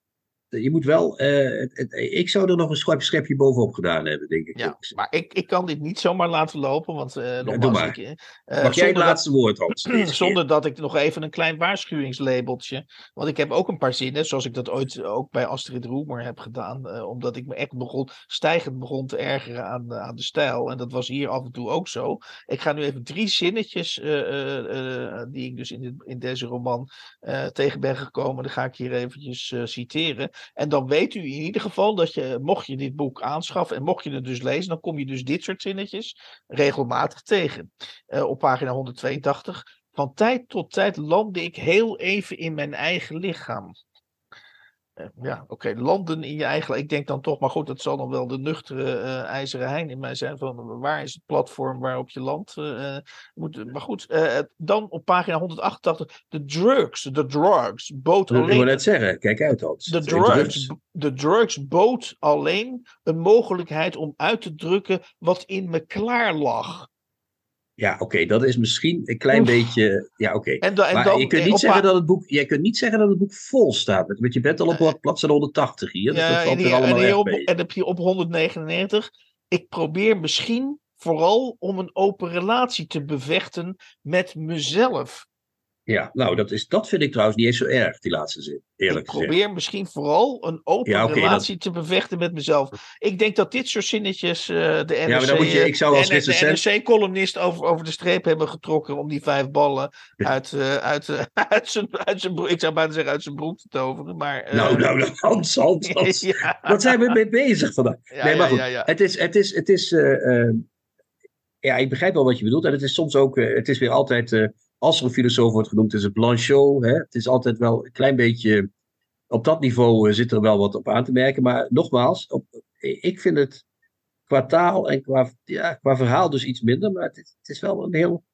je moet wel, uh, het, het, ik zou er nog een schep, schepje bovenop gedaan hebben, denk ik. Ja, maar ik, ik kan dit niet zomaar laten lopen, want uh, ja, doe maar. Ik, uh, Mag jij het laatste woord, Hans? zonder dat ik nog even een klein waarschuwingslabeltje, want ik heb ook een paar zinnen, zoals ik dat ooit ook bij Astrid Roemer heb gedaan, omdat ik me echt begon, stijgend begon te ergeren aan, aan de stijl. En dat was hier af en toe ook zo. Ik ga nu even drie zinnetjes, die ik dus in, dit, in deze roman tegen ben gekomen, dan ga ik hier eventjes citeren. En dan weet u in ieder geval dat je, mocht je dit boek aanschaffen en mocht je het dus lezen, dan kom je dus dit soort zinnetjes regelmatig tegen. Uh, op pagina 182. Van tijd tot tijd landde ik heel even in mijn eigen lichaam. Eh, ja, oké, landen in je eigen. Ik denk dan toch, maar goed, dat zal dan wel de nuchtere uh, ijzeren hein in mij zijn. Van waar is het platform waarop je landt? Uh, moet, maar goed, dan op pagina 188. De drugs, de drugs, bood alleen. Ik wil net zeggen, kijk uit, Hans. De drugs, de drugs bood alleen een mogelijkheid om uit te drukken wat in me klaar lag. Ja, oké, dat is misschien een klein beetje. Ja, oké. Maar je kunt niet zeggen dat het boek. Je kunt niet zeggen dat het boek vol staat. Want je bent al op wat bladzijde 180 hier. Dus ja, dat valt er allemaal en, op, en heb je op 199. Ik probeer misschien vooral om een open relatie te bevechten met mezelf. Ja, nou, dat, is, dat vind ik trouwens niet eens zo erg, die laatste zin. Eerlijk ik probeer misschien vooral een open relatie te bevechten met mezelf. Ik denk dat dit soort zinnetjes uh, de NRC, ja, maar dan moet je, ik zou als de, NRC-columnist over, over de streep hebben getrokken om die vijf ballen uit, uh, uit, uh, uit, zijn, uit zijn broek, ik zou bijna zeggen uit zijn broek te toveren. Maar, nou, nou, nou, Hans, Hans, Hans. ja. Wat zijn we mee bezig vandaag? Nee, maar goed, het is, het is, het is ja, ik begrijp wel wat je bedoelt. En het is soms ook, het is weer altijd als er een filosoof wordt genoemd, is het Blanchot. Hè? Het is altijd wel een klein beetje. Op dat niveau eh, zit er wel wat op aan te merken. Maar nogmaals, op, ik vind het qua taal en qua, ja, qua verhaal dus iets minder. Maar het, is wel een heel.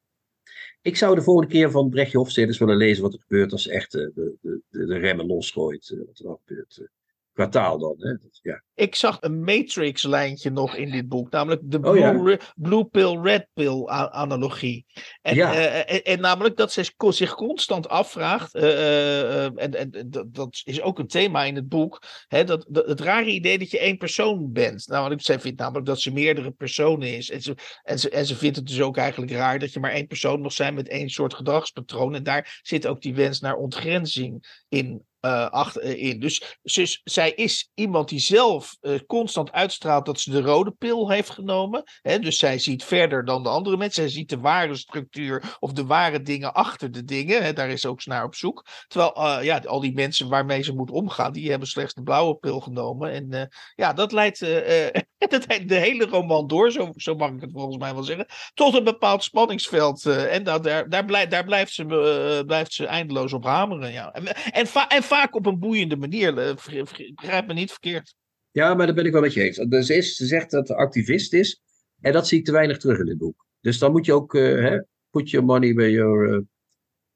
Ik zou de volgende keer van Brechtje Hofstede willen lezen wat er gebeurt als echt de, de, de, de remmen losgooit. Eh, wat er dan gebeurt. kwartaal dan. Hè? Dat, ja. Ik zag een Matrix-lijntje nog in dit boek, namelijk de Oh, blue, ja. blue pill, red pill analogie. En, Ja. eh, en, en namelijk dat zij co- zich constant afvraagt, eh, eh, eh, en, en dat, is ook een thema in het boek, hè, dat, dat, het rare idee dat je één persoon bent. Nou, zij vindt namelijk dat ze meerdere personen is. En ze, en, ze, en ze vindt het dus ook eigenlijk raar dat je maar één persoon mag zijn met één soort gedragspatroon. En daar zit ook die wens naar ontgrenzing in. eh, achter, eh, in. Dus, dus zij is iemand die zelf eh, constant uitstraalt dat ze de rode pil heeft genomen. Hè? Dus zij ziet verder dan de andere mensen. Zij ziet de ware structuur of de ware dingen achter de dingen. Hè? Daar is ze ook naar op zoek. Terwijl eh, ja, al die mensen waarmee ze moet omgaan, die hebben slechts de blauwe pil genomen. En eh, ja, dat leidt dat de hele roman door, zo, zo mag ik het volgens mij wel zeggen, tot een bepaald spanningsveld. en daar, daar, blijft, daar blijft, ze, blijft ze eindeloos op hameren. Ja. En, en, en vaak op een boeiende manier. Begrijp me niet verkeerd. Ja, maar daar ben ik wel met je eens. Dus ze, is, ze zegt dat ze activist is. En dat zie ik te weinig terug in dit boek. Dus dan moet je ook, eh, hè, put your money where your, eh,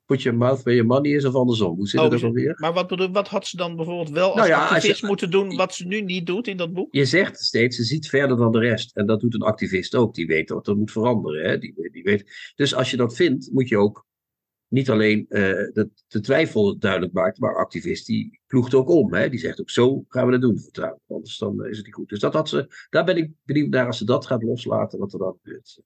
put your mouth where your money is, of andersom. Hoe zit Oh, dus- alweer? Maar wat, bedoel, wat had ze dan bijvoorbeeld wel als Nou ja, als je- activist moeten doen, wat ze nu niet doet in dat boek? Je zegt steeds, ze ziet verder dan de rest. En dat doet een activist ook. Die weet wat er moet veranderen. Hè? Die, die weet. Dus als je dat vindt, moet je ook niet alleen eh, de, de twijfel duidelijk maken, maar activist die ploegt ook om. Hè? Die zegt ook zo gaan we dat doen, vertrouwen. Anders dan eh, is het niet goed. Dus dat had ze, daar ben ik benieuwd naar als ze dat gaat loslaten, wat er dan gebeurt.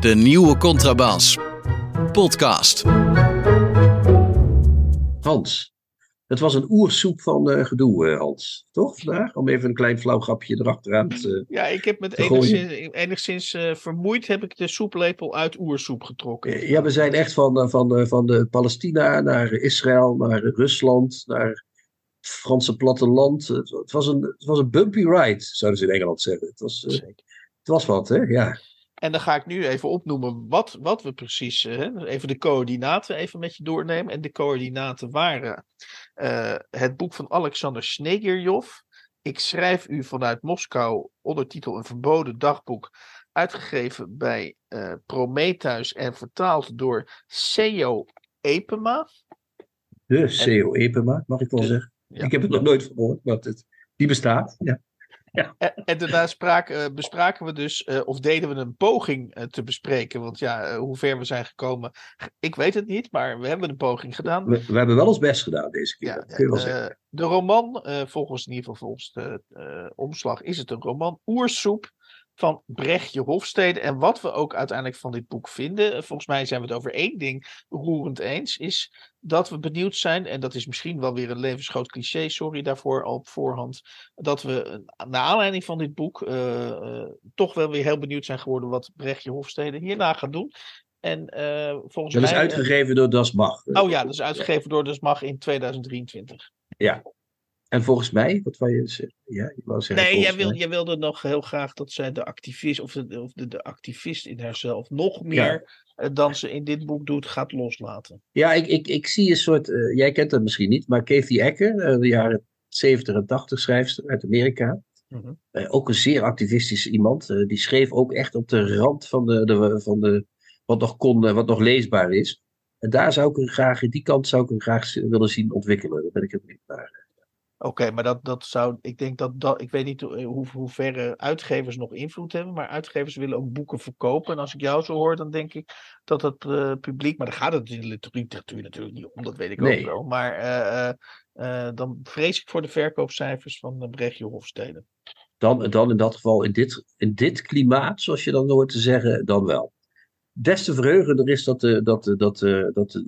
De nieuwe Contrabas. Podcast. Hans, het was een oersoep van eh, gedoe, eh, Hans. Toch vandaag? Om even een klein flauw grapje erachteraan te... Ja, ik heb met enigszins, enigszins eh, vermoeid heb ik de soeplepel uit oersoep getrokken. Ja, we zijn echt van, van, van de Palestina naar Israël, naar Rusland, naar het Franse platteland. Het, het, was een, het was een bumpy ride, zouden ze in Engeland zeggen. Het was, het was wat, hè? Ja. En dan ga ik nu even opnoemen wat, wat we precies, hè, even de coördinaten even met je doornemen. En de coördinaten waren eh, het boek van Alexander Snegerjov. Ik schrijf u vanuit Moskou, ondertitel Een verboden dagboek, uitgegeven bij eh, Prometheus en vertaald door Seo Epema. De CEO Epema, mag ik wel zeggen. ja. Ik heb het nog nooit gehoord, maar het, die bestaat. Ja. En, en daarna spraken, eh, bespraken we dus, eh, of deden we een poging eh, te bespreken. Want ja, hoe ver we zijn gekomen, ik weet het niet, maar we hebben een poging gedaan. We, we hebben wel ons best gedaan deze keer, Ja, dat kun je wel zeggen. de roman, eh, volgens in ieder geval volgens de eh, omslag, is het een roman Oersoep van Brechtje Hofstede. En wat we ook uiteindelijk van dit boek vinden, volgens mij zijn we het over één ding roerend eens, is dat we benieuwd zijn, en dat is misschien wel weer een levensgroot cliché, sorry daarvoor al op voorhand, dat we naar aanleiding van dit boek eh, eh, toch wel weer heel benieuwd zijn geworden wat Brechtje Hofstede hierna gaat doen. En eh, volgens Dat is mij. eh, uitgegeven door Das Mag. Oh ja, dat is uitgegeven door Dus Mag in 2023. En volgens mij, wat wou je? Ja, je wou zeggen Nee, jij, wil, jij wilde nog heel graag dat zij de activist, of de, of de, de activist in haarzelf, nog meer eh, dan ze in dit boek doet, gaat loslaten. Ja, ik, ik, ik zie een soort, eh, jij kent het misschien niet, maar Kathy Ecker, eh, de jaren 70 en 80 schrijfster uit Amerika. Mhm. Ook een zeer activistische iemand. die schreef ook echt op de rand van, de, de, van de, wat, nog kon, wat nog leesbaar is. En daar zou ik hem graag, die kant zou ik hem graag willen zien ontwikkelen. Daar ben ik het niet naar. Oké, maar dat, dat zou, ik denk dat dat, ik weet niet hoe, hoe, hoeverre uitgevers nog invloed hebben, maar uitgevers willen ook boeken verkopen. En als ik jou zo hoor, dan denk ik dat het eh, publiek, maar daar gaat het in de literatuur natuurlijk niet om, dat weet ik Nee. ook wel. Maar eh, eh, eh, dan vrees ik voor de verkoopcijfers van Brechtje Hofstede. Dan, dan in dat geval, in dit, in dit klimaat, zoals je dan hoort te zeggen, dan wel. Des te verheugender is dat, eh, dat, eh, dat, eh, dat, eh,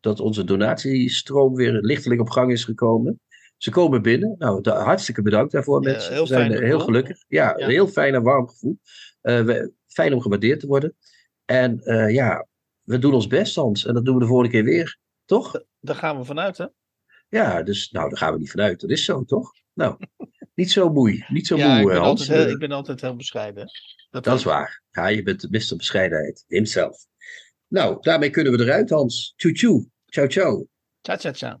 dat onze donatiestroom weer lichtelijk op gang is gekomen. Ze komen binnen. Nou, da- hartstikke bedankt daarvoor, Ja, mensen. heel We zijn heel gelukkig. Ja, Ja. een heel fijn en warm gevoel. Eh, we, fijn om gewaardeerd te worden. En eh, ja, we doen ons best, Hans. En dat doen we de volgende keer weer. Toch? Daar gaan we vanuit, hè? Ja, dus nou, daar gaan we niet vanuit. Dat is zo, toch? Nou, niet zo moe. Niet zo ja, moe, ik eh, ben, Hans. altijd heel, ik ben altijd heel bescheiden. dat is waar. Ja, je bent de Mr. Bescheidenheid. Himself. Nou, daarmee kunnen we eruit, Hans. Tjoe tjoe. Ciao ciao. Tja, tja, tja.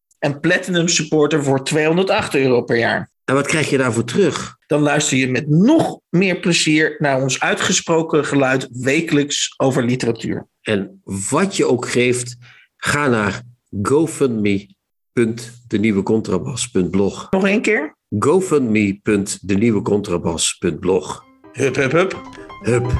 en Platinum Supporter voor 208 euro per jaar. En wat krijg je daarvoor terug? Dan luister je met nog meer plezier naar ons uitgesproken geluid wekelijks over literatuur. En wat je ook geeft, ga naar gofundme.denieuwecontrabas.blog. Nog één keer? gofundme.denieuwecontrabas.blog. Hup, hup, hup. Hup.